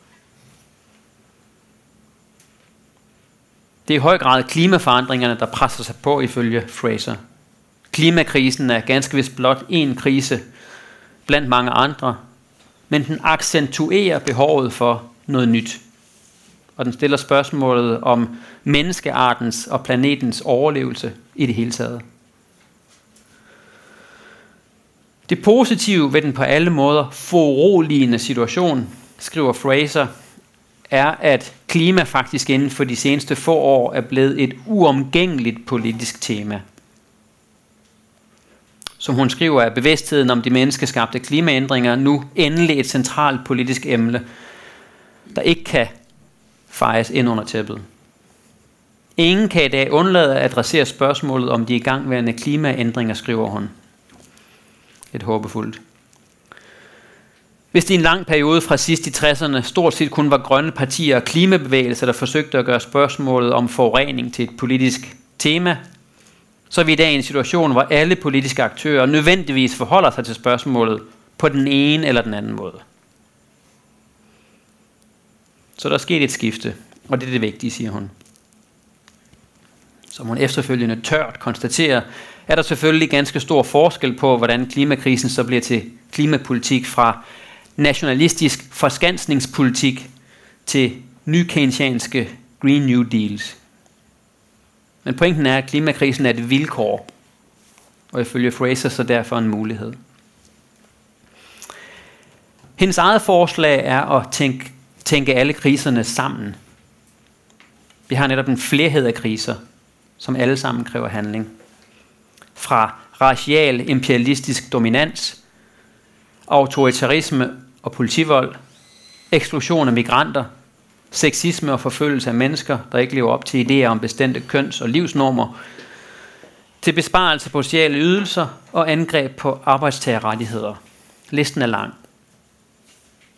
Det er i høj grad klimaforandringerne, der presser sig på ifølge Fraser. Klimakrisen er ganske vist blot en krise blandt mange andre, men den accentuerer behovet for noget nyt. Og den stiller spørgsmålet om menneskeartens og planetens overlevelse i det hele taget. Det positive ved den på alle måder foruroligende situation, skriver Fraser, er, at klima faktisk inden for de seneste få år er blevet et uomgængeligt politisk tema. Som hun skriver, er bevidstheden om de menneskeskabte klimaændringer nu endelig et centralt politisk emne, der ikke kan fejes ind under tæppet. Ingen kan i dag undlade at adressere spørgsmålet om de igangværende klimaændringer, skriver hun. Et håbefuldt. Hvis det i en lang periode fra sidst i 60'erne stort set kun var grønne partier og klimabevægelser, der forsøgte at gøre spørgsmålet om forurening til et politisk tema, så er vi i dag i en situation, hvor alle politiske aktører nødvendigvis forholder sig til spørgsmålet på den ene eller den anden måde. Så der er sket et skifte, og det er det vigtige, siger hun. Som hun efterfølgende tørt konstaterer, er der selvfølgelig ganske stor forskel på, hvordan klimakrisen så bliver til klimapolitik fra nationalistisk forskansningspolitik til nykeynesianske Green New Deals. Men pointen er, at klimakrisen er et vilkår, og ifølge Fraser så derfor en mulighed. Hendes eget forslag er at tænke, tænke alle kriserne sammen. Vi har netop en flerhed af kriser, som alle sammen kræver handling. Fra racial imperialistisk dominans, autoritarisme og politivold, eksklusion af migranter, sexisme og forfølgelse af mennesker, der ikke lever op til idéer om bestemte køns- og livsnormer, til besparelse på sociale ydelser og angreb på arbejdstagerrettigheder. Listen er lang.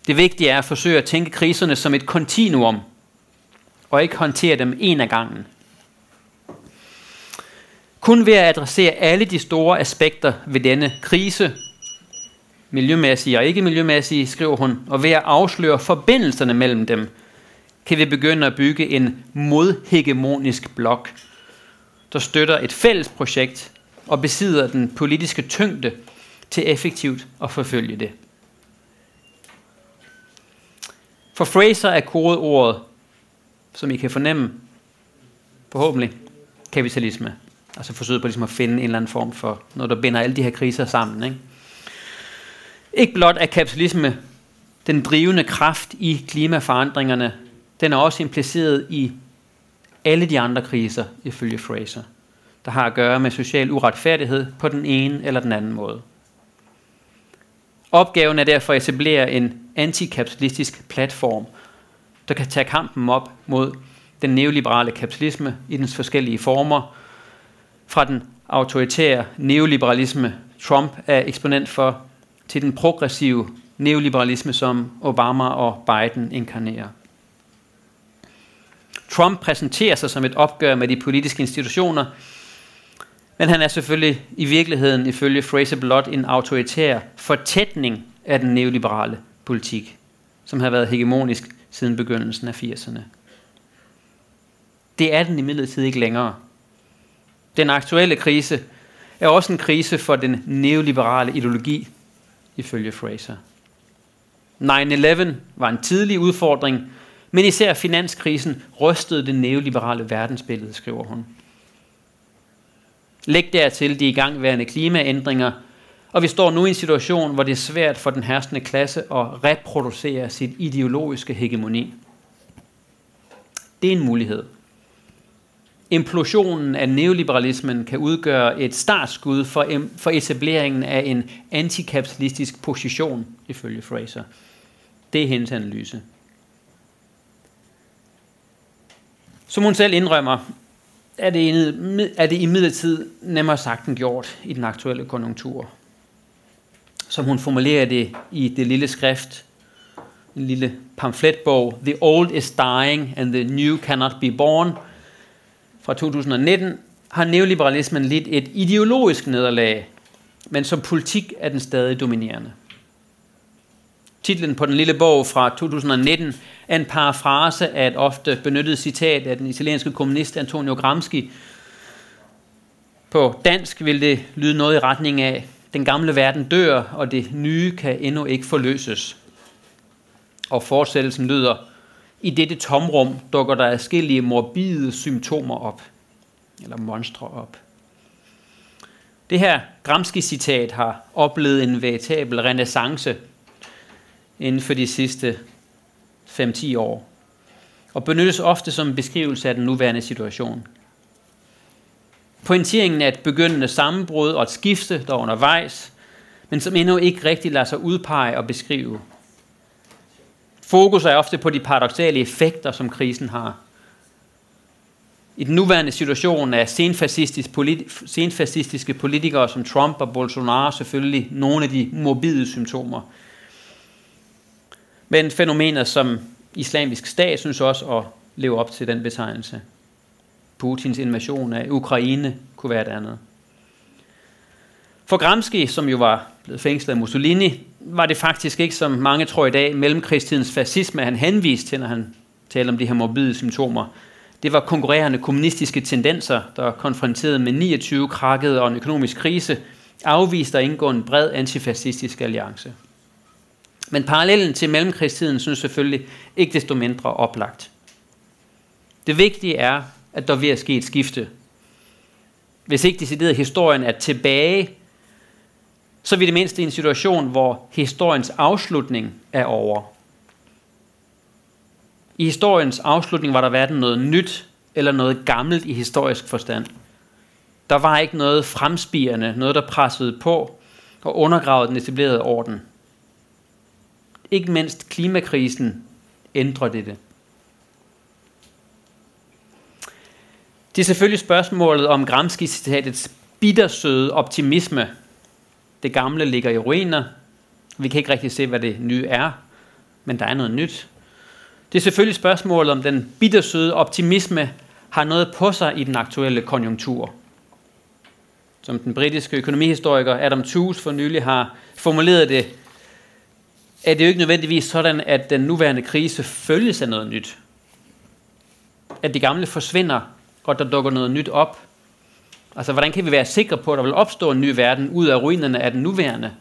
Det vigtige er at forsøge at tænke kriserne som et kontinuum, og ikke håndtere dem en af gangen. Kun ved at adressere alle de store aspekter ved denne krise, miljømæssige og ikke miljømæssige, skriver hun, og ved at afsløre forbindelserne mellem dem, kan vi begynde at bygge en modhegemonisk blok, der støtter et fælles projekt og besidder den politiske tyngde til effektivt at forfølge det. For Fraser er kodeordet, som I kan fornemme, forhåbentlig, kapitalisme. Altså forsøget på ligesom at finde en eller anden form for noget, der binder alle de her kriser sammen. Ikke? Ikke blot er kapitalisme den drivende kraft i klimaforandringerne, den er også impliceret i alle de andre kriser, ifølge Fraser, der har at gøre med social uretfærdighed på den ene eller den anden måde. Opgaven er derfor at etablere en antikapitalistisk platform, der kan tage kampen op mod den neoliberale kapitalisme i dens forskellige former, fra den autoritære neoliberalisme, Trump er eksponent for, til den progressive neoliberalisme, som Obama og Biden inkarnerer. Trump præsenterer sig som et opgør med de politiske institutioner, men han er selvfølgelig i virkeligheden, ifølge Fraser Blot, en autoritær fortætning af den neoliberale politik, som har været hegemonisk siden begyndelsen af 80'erne. Det er den imidlertid ikke længere. Den aktuelle krise er også en krise for den neoliberale ideologi, ifølge Fraser. 9-11 var en tidlig udfordring, men især finanskrisen rystede det neoliberale verdensbillede, skriver hun. Læg dertil de igangværende klimaændringer, og vi står nu i en situation, hvor det er svært for den herskende klasse at reproducere sit ideologiske hegemoni. Det er en mulighed. Implosionen af neoliberalismen kan udgøre et startskud for, for etableringen af en antikapitalistisk position, ifølge Fraser. Det er hendes analyse. Som hun selv indrømmer, er det, er det imidlertid nemmere sagt end gjort i den aktuelle konjunktur. Som hun formulerer det i det lille skrift, en lille pamfletbog, The Old is Dying and the New Cannot Be Born, fra 2019, har neoliberalismen lidt et ideologisk nederlag, men som politik er den stadig dominerende. Titlen på den lille bog fra 2019 er en parafrase af et ofte benyttet citat af den italienske kommunist Antonio Gramsci. På dansk vil det lyde noget i retning af, den gamle verden dør, og det nye kan endnu ikke forløses. Og fortsættelsen lyder, i dette tomrum dukker der forskellige morbide symptomer op, eller monstre op. Det her Gramsci-citat har oplevet en veritabel renaissance inden for de sidste 5-10 år, og benyttes ofte som en beskrivelse af den nuværende situation. Pointeringen er et begyndende sammenbrud og et skifte, der er undervejs, men som endnu ikke rigtig lader sig udpege og beskrive. Fokus er ofte på de paradoxale effekter, som krisen har. I den nuværende situation er senfascistisk politi- senfascistiske politikere som Trump og Bolsonaro selvfølgelig nogle af de morbide symptomer. Men fænomener som islamisk stat synes også at leve op til den betegnelse. Putins invasion af Ukraine kunne være et andet. For Gramsci, som jo var blevet fængslet af Mussolini, var det faktisk ikke, som mange tror i dag, mellemkrigstidens fascisme, han henviste til, når han taler om de her morbide symptomer. Det var konkurrerende kommunistiske tendenser, der konfronteret med 29 krakkede og en økonomisk krise, afviste at indgå en bred antifascistisk alliance. Men parallellen til mellemkrigstiden synes selvfølgelig ikke desto mindre oplagt. Det vigtige er, at der vil ske et skifte. Hvis ikke decideret historien er tilbage så er vi det mindste i en situation, hvor historiens afslutning er over. I historiens afslutning var der hverken noget nyt eller noget gammelt i historisk forstand. Der var ikke noget fremspirende, noget der pressede på og undergravede den etablerede orden. Ikke mindst klimakrisen ændrer det. Det er selvfølgelig spørgsmålet om Gramsci-citatets bittersøde optimisme, det gamle ligger i ruiner. Vi kan ikke rigtig se, hvad det nye er, men der er noget nyt. Det er selvfølgelig spørgsmålet, om den bittersøde optimisme har noget på sig i den aktuelle konjunktur. Som den britiske økonomihistoriker Adam Tooze for nylig har formuleret det, er det jo ikke nødvendigvis sådan, at den nuværende krise følges af noget nyt. At det gamle forsvinder, og der dukker noget nyt op. Altså, hvordan kan vi være sikre på, at der vil opstå en ny verden ud af ruinerne af den nuværende?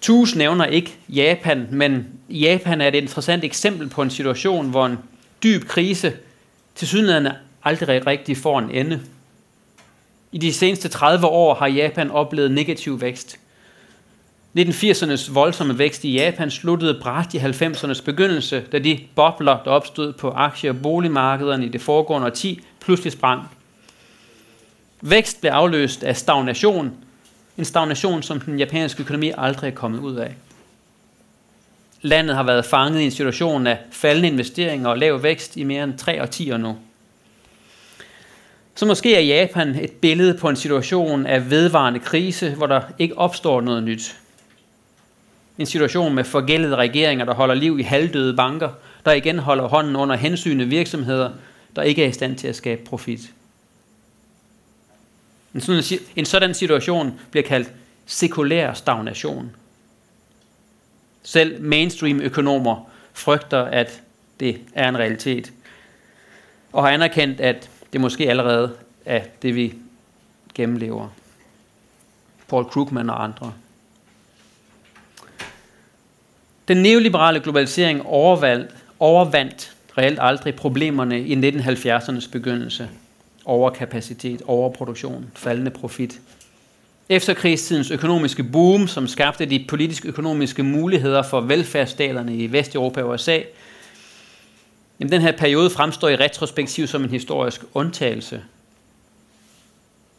Tus nævner ikke Japan, men Japan er et interessant eksempel på en situation, hvor en dyb krise til synligheden aldrig rigtig får en ende. I de seneste 30 år har Japan oplevet negativ vækst. 1980'ernes voldsomme vækst i Japan sluttede bræt i 90'ernes begyndelse, da de bobler, der opstod på aktie- og boligmarkederne i det foregående årti, pludselig sprang. Vækst blev afløst af stagnation. En stagnation, som den japanske økonomi aldrig er kommet ud af. Landet har været fanget i en situation af faldende investeringer og lav vækst i mere end tre årtier nu. Så måske er Japan et billede på en situation af vedvarende krise, hvor der ikke opstår noget nyt. En situation med forgældede regeringer, der holder liv i halvdøde banker, der igen holder hånden under hensynet virksomheder, der ikke er i stand til at skabe profit. En sådan, en sådan situation bliver kaldt sekulær stagnation. Selv mainstream-økonomer frygter, at det er en realitet, og har anerkendt, at det måske allerede er det, vi gennemlever. Paul Krugman og andre. Den neoliberale globalisering overvandt, overvandt reelt aldrig problemerne i 1970'ernes begyndelse – overkapacitet, overproduktion, faldende profit. Efterkrigstidens økonomiske boom, som skabte de politisk-økonomiske muligheder for velfærdsstaterne i Vesteuropa og USA, jamen den her periode fremstår i retrospektiv som en historisk undtagelse.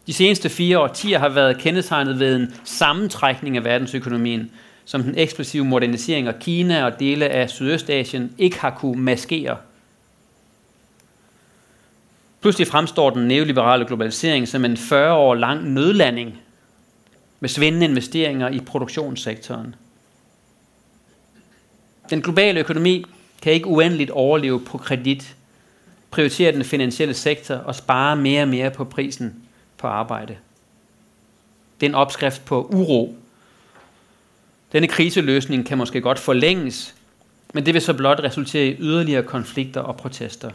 De seneste fire årtier har været kendetegnet ved en sammentrækning af verdensøkonomien, som den eksplosive modernisering af Kina og dele af Sydøstasien ikke har kunne maskere. Pludselig fremstår den neoliberale globalisering som en 40 år lang nødlanding med svindende investeringer i produktionssektoren. Den globale økonomi kan ikke uendeligt overleve på kredit, prioritere den finansielle sektor og spare mere og mere på prisen på arbejde. Det er en opskrift på uro. Denne kriseløsning kan måske godt forlænges, men det vil så blot resultere i yderligere konflikter og protester.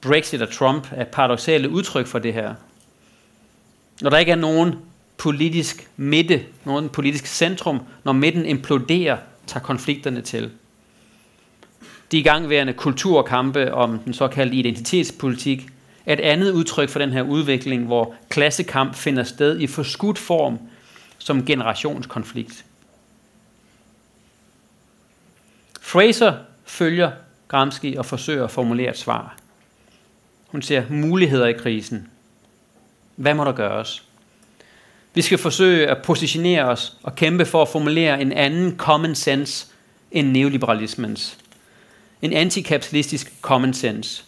Brexit og Trump er paradoxale udtryk for det her. Når der ikke er nogen politisk midte, nogen politisk centrum, når midten imploderer, tager konflikterne til. De igangværende kulturkampe om den såkaldte identitetspolitik er et andet udtryk for den her udvikling, hvor klassekamp finder sted i forskudt form som generationskonflikt. Fraser følger Gramsci og forsøger at formulere et svar. Hun ser muligheder i krisen. Hvad må der gøres? Vi skal forsøge at positionere os og kæmpe for at formulere en anden common sense end neoliberalismens. En antikapitalistisk common sense.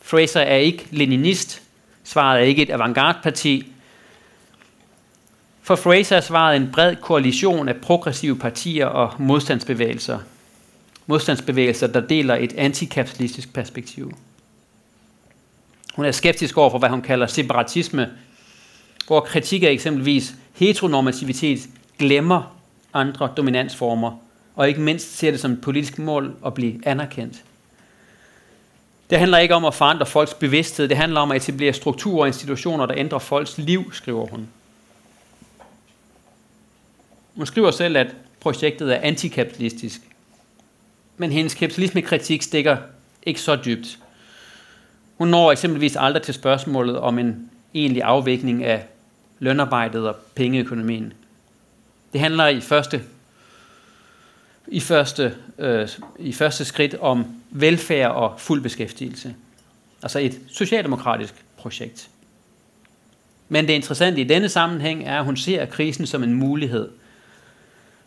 Fraser er ikke leninist. Svaret er ikke et avantgarde-parti. For Fraser er svaret en bred koalition af progressive partier og modstandsbevægelser. Modstandsbevægelser, der deler et antikapitalistisk perspektiv. Hun er skeptisk over for, hvad hun kalder separatisme, hvor kritik af eksempelvis heteronormativitet glemmer andre dominansformer, og ikke mindst ser det som et politisk mål at blive anerkendt. Det handler ikke om at forandre folks bevidsthed, det handler om at etablere strukturer og institutioner, der ændrer folks liv, skriver hun. Hun skriver selv, at projektet er antikapitalistisk. Men hendes kapitalismekritik stikker ikke så dybt. Hun når eksempelvis aldrig til spørgsmålet om en egentlig afvikling af lønarbejdet og pengeøkonomien. Det handler i første, i første, øh, i første skridt om velfærd og fuld beskæftigelse. Altså et socialdemokratisk projekt. Men det interessante i denne sammenhæng er, at hun ser krisen som en mulighed.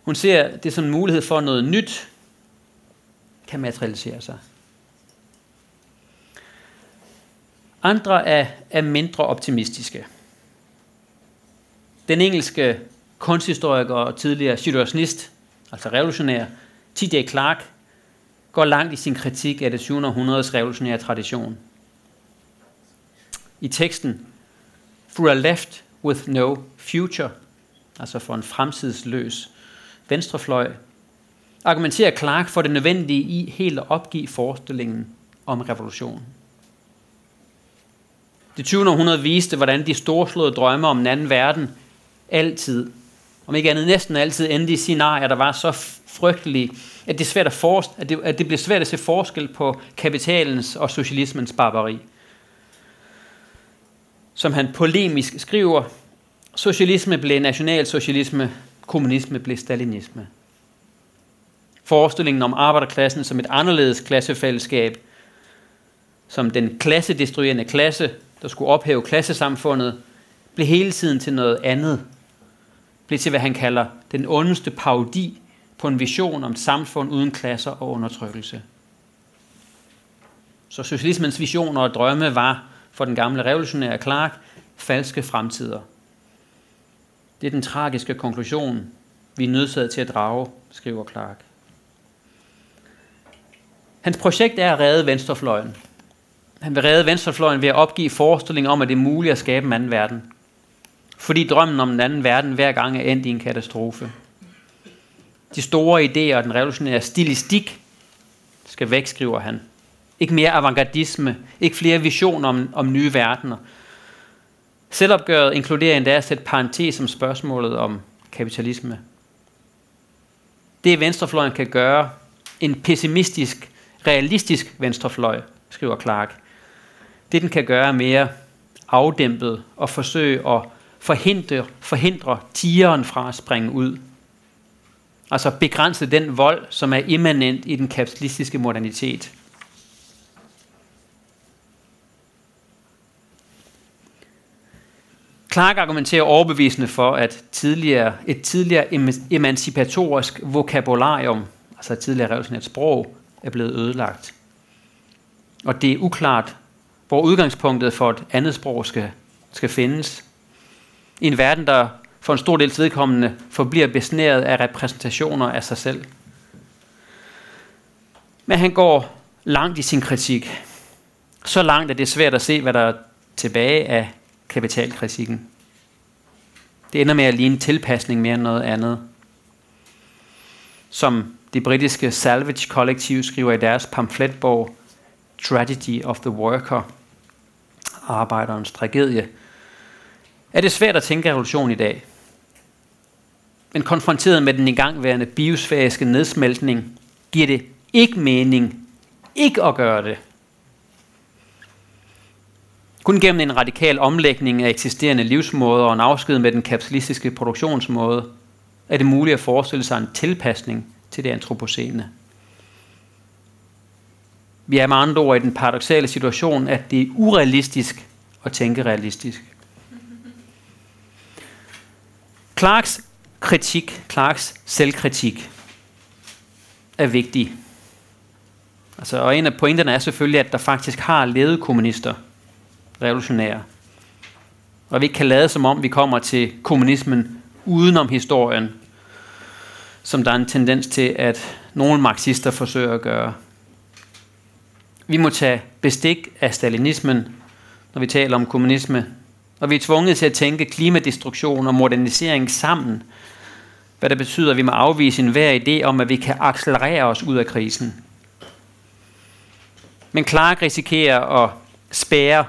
Hun ser det som en mulighed for, at noget nyt kan materialisere sig. Andre er, er mindre optimistiske. Den engelske kunsthistoriker og tidligere situationist, altså revolutionær, T.J. Clark, går langt i sin kritik af det 7. århundredes revolutionære tradition. I teksten For a left with no future, altså for en fremtidsløs venstrefløj, argumenterer Clark for det nødvendige i helt at opgive forestillingen om revolution. Det 20. århundrede viste, hvordan de storslåede drømme om en anden verden altid, om ikke andet næsten altid, endte i scenarier, der var så frygtelige, at det, svært at, for, at, det, at det blev svært at se forskel på kapitalens og socialismens barbari. Som han polemisk skriver, socialisme blev nationalsocialisme, kommunisme blev stalinisme. Forestillingen om arbejderklassen som et anderledes klassefællesskab, som den klassedestruerende klasse, der skulle ophæve klassesamfundet, blev hele tiden til noget andet. Blev til, hvad han kalder den ondeste parodi på en vision om et samfund uden klasser og undertrykkelse. Så socialismens visioner og drømme var for den gamle revolutionære Clark falske fremtider. Det er den tragiske konklusion, vi er nødsaget til at drage, skriver Clark. Hans projekt er at redde venstrefløjen, han vil redde venstrefløjen ved at opgive forestillingen om, at det er muligt at skabe en anden verden. Fordi drømmen om en anden verden hver gang er endt i en katastrofe. De store idéer og den revolutionære stilistik skal væk, skriver han. Ikke mere avantgardisme, ikke flere visioner om, om nye verdener. Selvopgøret inkluderer endda at sætte parentes som spørgsmålet om kapitalisme. Det venstrefløjen kan gøre, en pessimistisk, realistisk venstrefløj, skriver Clark, det den kan gøre mere afdæmpet og forsøge at forhindre, forhindre tigeren fra at springe ud. Altså begrænse den vold, som er immanent i den kapitalistiske modernitet. Clark argumenterer overbevisende for, at tidligere, et tidligere emancipatorisk vokabularium, altså et tidligere revolutionært sprog, er blevet ødelagt. Og det er uklart, hvor udgangspunktet for et andet sprog skal, skal findes. I en verden, der for en stor del vedkommende forbliver besnæret af repræsentationer af sig selv. Men han går langt i sin kritik. Så langt, at det er svært at se, hvad der er tilbage af kapitalkritikken. Det ender med at ligne tilpasning mere end noget andet. Som det britiske Salvage Kollektiv skriver i deres pamfletbog Tragedy of the Worker, arbejderens tragedie, er det svært at tænke revolution i dag. Men konfronteret med den igangværende biosfæriske nedsmeltning, giver det ikke mening ikke at gøre det. Kun gennem en radikal omlægning af eksisterende livsmåder og en afsked med den kapitalistiske produktionsmåde, er det muligt at forestille sig en tilpasning til det antropocene. Vi er med andre ord i den paradoxale situation, at det er urealistisk at tænke realistisk. Clarks kritik, Clarks selvkritik, er vigtig. Altså, og en af pointerne er selvfølgelig, at der faktisk har levet kommunister, revolutionære. Og vi ikke kan lade som om, vi kommer til kommunismen udenom historien, som der er en tendens til, at nogle marxister forsøger at gøre. Vi må tage bestik af stalinismen, når vi taler om kommunisme, og vi er tvunget til at tænke klimadestruktion og modernisering sammen, hvad det betyder, at vi må afvise enhver idé om, at vi kan accelerere os ud af krisen. Men Clark risikerer at spære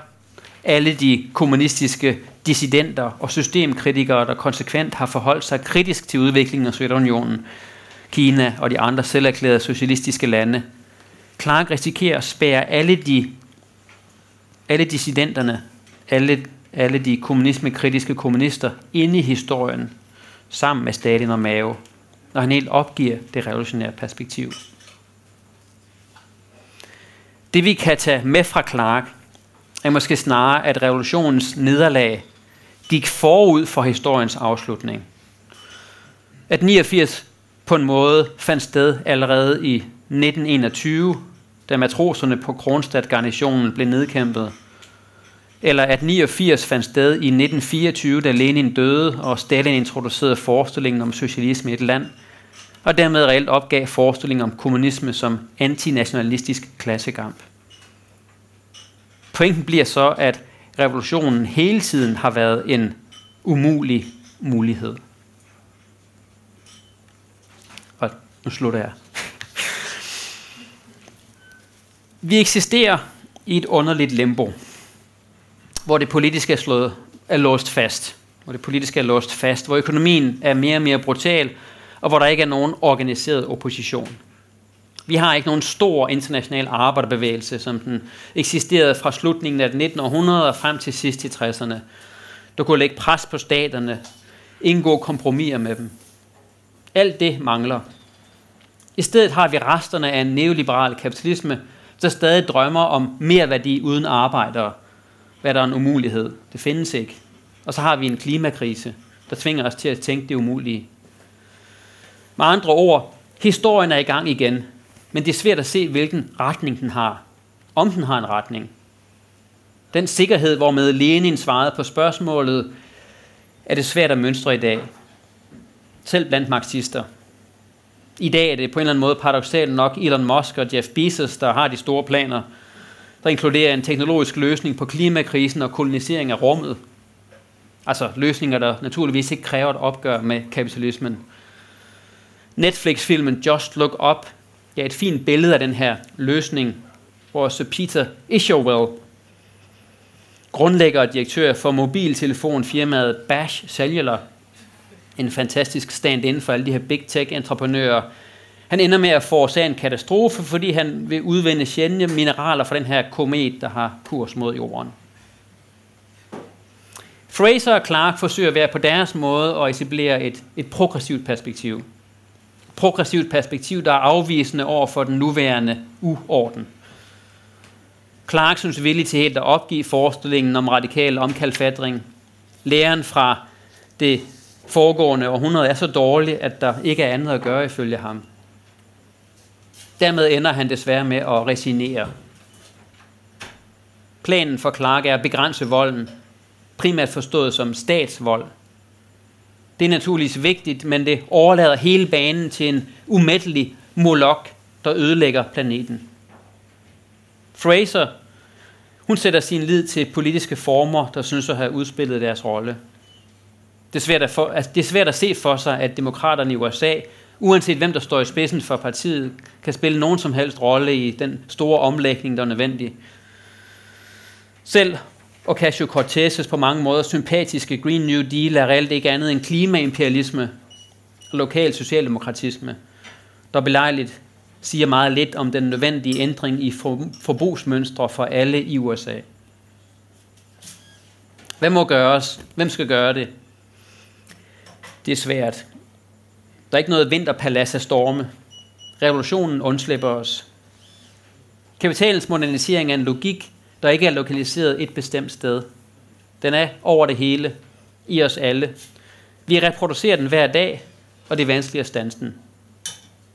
alle de kommunistiske dissidenter og systemkritikere, der konsekvent har forholdt sig kritisk til udviklingen af Sovjetunionen, Kina og de andre selverklærede socialistiske lande. Clark risikerer at spære alle de alle dissidenterne, alle, alle de kommunismekritiske kommunister inde i historien, sammen med Stalin og Mao, når han helt opgiver det revolutionære perspektiv. Det vi kan tage med fra Clark, er måske snarere, at revolutionens nederlag gik forud for historiens afslutning. At 89 på en måde fandt sted allerede i 1921, da matroserne på Kronstadt garnitionen blev nedkæmpet. Eller at 89 fandt sted i 1924, da Lenin døde, og Stalin introducerede forestillingen om socialisme i et land, og dermed reelt opgav forestillingen om kommunisme som antinationalistisk klassekamp. Pointen bliver så, at revolutionen hele tiden har været en umulig mulighed. Og nu slutter jeg. [laughs] Vi eksisterer i et underligt limbo, hvor det politiske er, slået, er låst fast. Hvor det politiske er låst fast, hvor økonomien er mere og mere brutal, og hvor der ikke er nogen organiseret opposition. Vi har ikke nogen stor international arbejderbevægelse, som den eksisterede fra slutningen af det 19. århundrede og frem til sidst i 60'erne. Der kunne lægge pres på staterne, indgå kompromiser med dem. Alt det mangler. I stedet har vi resterne af en neoliberal kapitalisme, der stadig drømmer om mere værdi uden arbejdere. Hvad der er en umulighed. Det findes ikke. Og så har vi en klimakrise, der tvinger os til at tænke det umulige. Med andre ord, historien er i gang igen, men det er svært at se, hvilken retning den har. Om den har en retning. Den sikkerhed, hvormed Lenin svarede på spørgsmålet, er det svært at mønstre i dag. Selv blandt marxister. I dag er det på en eller anden måde paradoxalt nok Elon Musk og Jeff Bezos, der har de store planer, der inkluderer en teknologisk løsning på klimakrisen og kolonisering af rummet. Altså løsninger, der naturligvis ikke kræver et opgør med kapitalismen. Netflix-filmen Just Look Up ja, et fint billede af den her løsning, hvor Sir Peter Isherwell, grundlægger og direktør for mobiltelefonfirmaet Bash Cellular, en fantastisk stand-in for alle de her big tech-entreprenører, han ender med at forårsage en katastrofe, fordi han vil udvinde sjældne mineraler fra den her komet, der har kurs mod jorden. Fraser og Clark forsøger at være på deres måde og etablere et, et progressivt perspektiv progressivt perspektiv, der er afvisende over for den nuværende uorden. Clarksons villig til helt at opgive forestillingen om radikal omkalfatring. Læren fra det foregående århundrede er så dårlig, at der ikke er andet at gøre ifølge ham. Dermed ender han desværre med at resignere. Planen for Clark er at begrænse volden, primært forstået som statsvold. Det er naturligvis vigtigt, men det overlader hele banen til en umættelig molok, der ødelægger planeten. Fraser, hun sætter sin lid til politiske former, der synes at have udspillet deres rolle. Det er, svært at for, altså det er svært at se for sig, at demokraterne i USA, uanset hvem der står i spidsen for partiet, kan spille nogen som helst rolle i den store omlægning, der er nødvendig. Selv Ocasio-Cortez' på mange måder sympatiske Green New Deal er reelt ikke andet end klimaimperialisme og lokal socialdemokratisme, der belejligt siger meget lidt om den nødvendige ændring i forbrugsmønstre for alle i USA. Hvad må gøres? Hvem skal gøre det? Det er svært. Der er ikke noget vinterpalads af storme. Revolutionen undslipper os. Kapitalens modernisering er en logik, der ikke er lokaliseret et bestemt sted. Den er over det hele, i os alle. Vi reproducerer den hver dag, og det er vanskeligt at stanse den.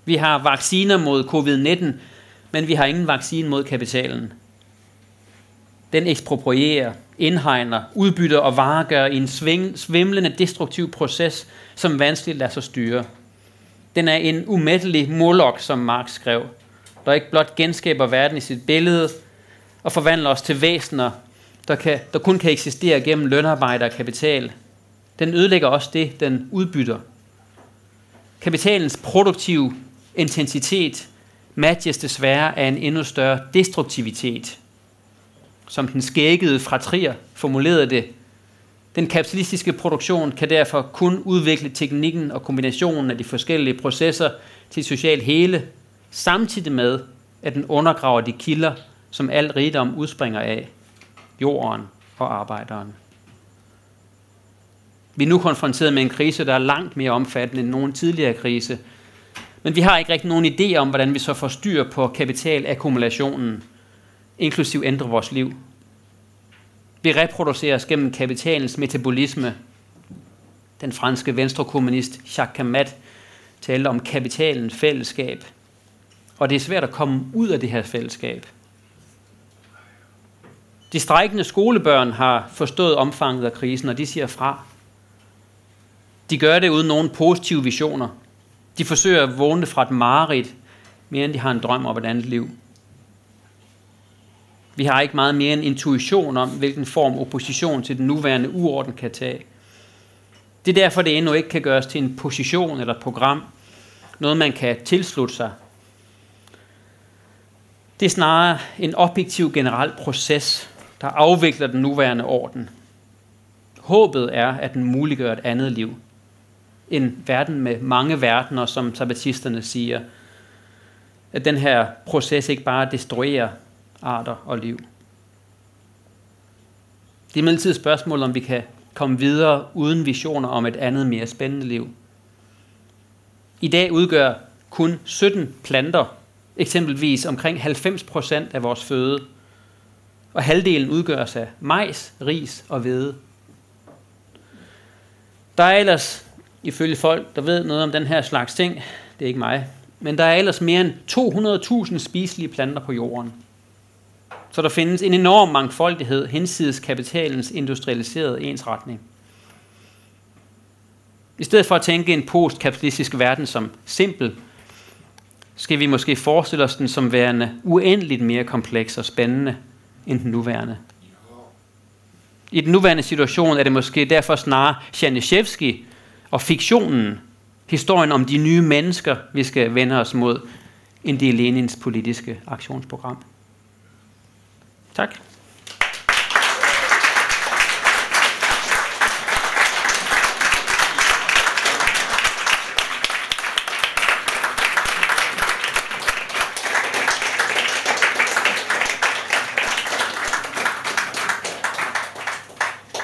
Vi har vacciner mod covid-19, men vi har ingen vaccine mod kapitalen. Den eksproprierer, indhegner, udbytter og varegør i en svimlende destruktiv proces, som vanskeligt lader sig styre. Den er en umættelig molok, som Marx skrev, der ikke blot genskaber verden i sit billede og forvandler os til væsener, der, kan, der kun kan eksistere gennem lønarbejde og kapital. Den ødelægger også det, den udbytter. Kapitalens produktive intensitet matches desværre af en endnu større destruktivitet. Som den skækkede fra Trier formulerede det, den kapitalistiske produktion kan derfor kun udvikle teknikken og kombinationen af de forskellige processer til socialt hele, samtidig med, at den undergraver de kilder, som al rigdom udspringer af, jorden og arbejderen. Vi er nu konfronteret med en krise, der er langt mere omfattende end nogen tidligere krise, men vi har ikke rigtig nogen idé om, hvordan vi så får styr på kapitalakkumulationen, inklusiv ændre vores liv. Vi reproduceres gennem kapitalens metabolisme. Den franske venstrekommunist Jacques Camat talte om kapitalens fællesskab. Og det er svært at komme ud af det her fællesskab. De strækkende skolebørn har forstået omfanget af krisen, og de siger fra. De gør det uden nogen positive visioner. De forsøger at vågne fra et mareridt, mere end de har en drøm om et andet liv. Vi har ikke meget mere en intuition om, hvilken form opposition til den nuværende uorden kan tage. Det er derfor, det endnu ikke kan gøres til en position eller et program. Noget, man kan tilslutte sig. Det er snarere en objektiv generel proces, der afvikler den nuværende orden. Håbet er, at den muliggør et andet liv – en verden med mange verdener, som sabbatisterne siger. At den her proces ikke bare destruerer arter og liv. Det er imidlertid et spørgsmål, om vi kan komme videre uden visioner om et andet, mere spændende liv. I dag udgør kun 17 planter eksempelvis omkring 90% af vores føde, og halvdelen udgøres af majs, ris og hvede. Der er ellers ifølge folk, der ved noget om den her slags ting. Det er ikke mig. Men der er ellers mere end 200.000 spiselige planter på jorden. Så der findes en enorm mangfoldighed hensides kapitalens industrialiserede ensretning. I stedet for at tænke en postkapitalistisk verden som simpel, skal vi måske forestille os den som værende uendeligt mere kompleks og spændende end den nuværende. I den nuværende situation er det måske derfor snarere Janishevsky, og fiktionen, historien om de nye mennesker, vi skal vende os mod, end det er Lenins politiske aktionsprogram. Tak.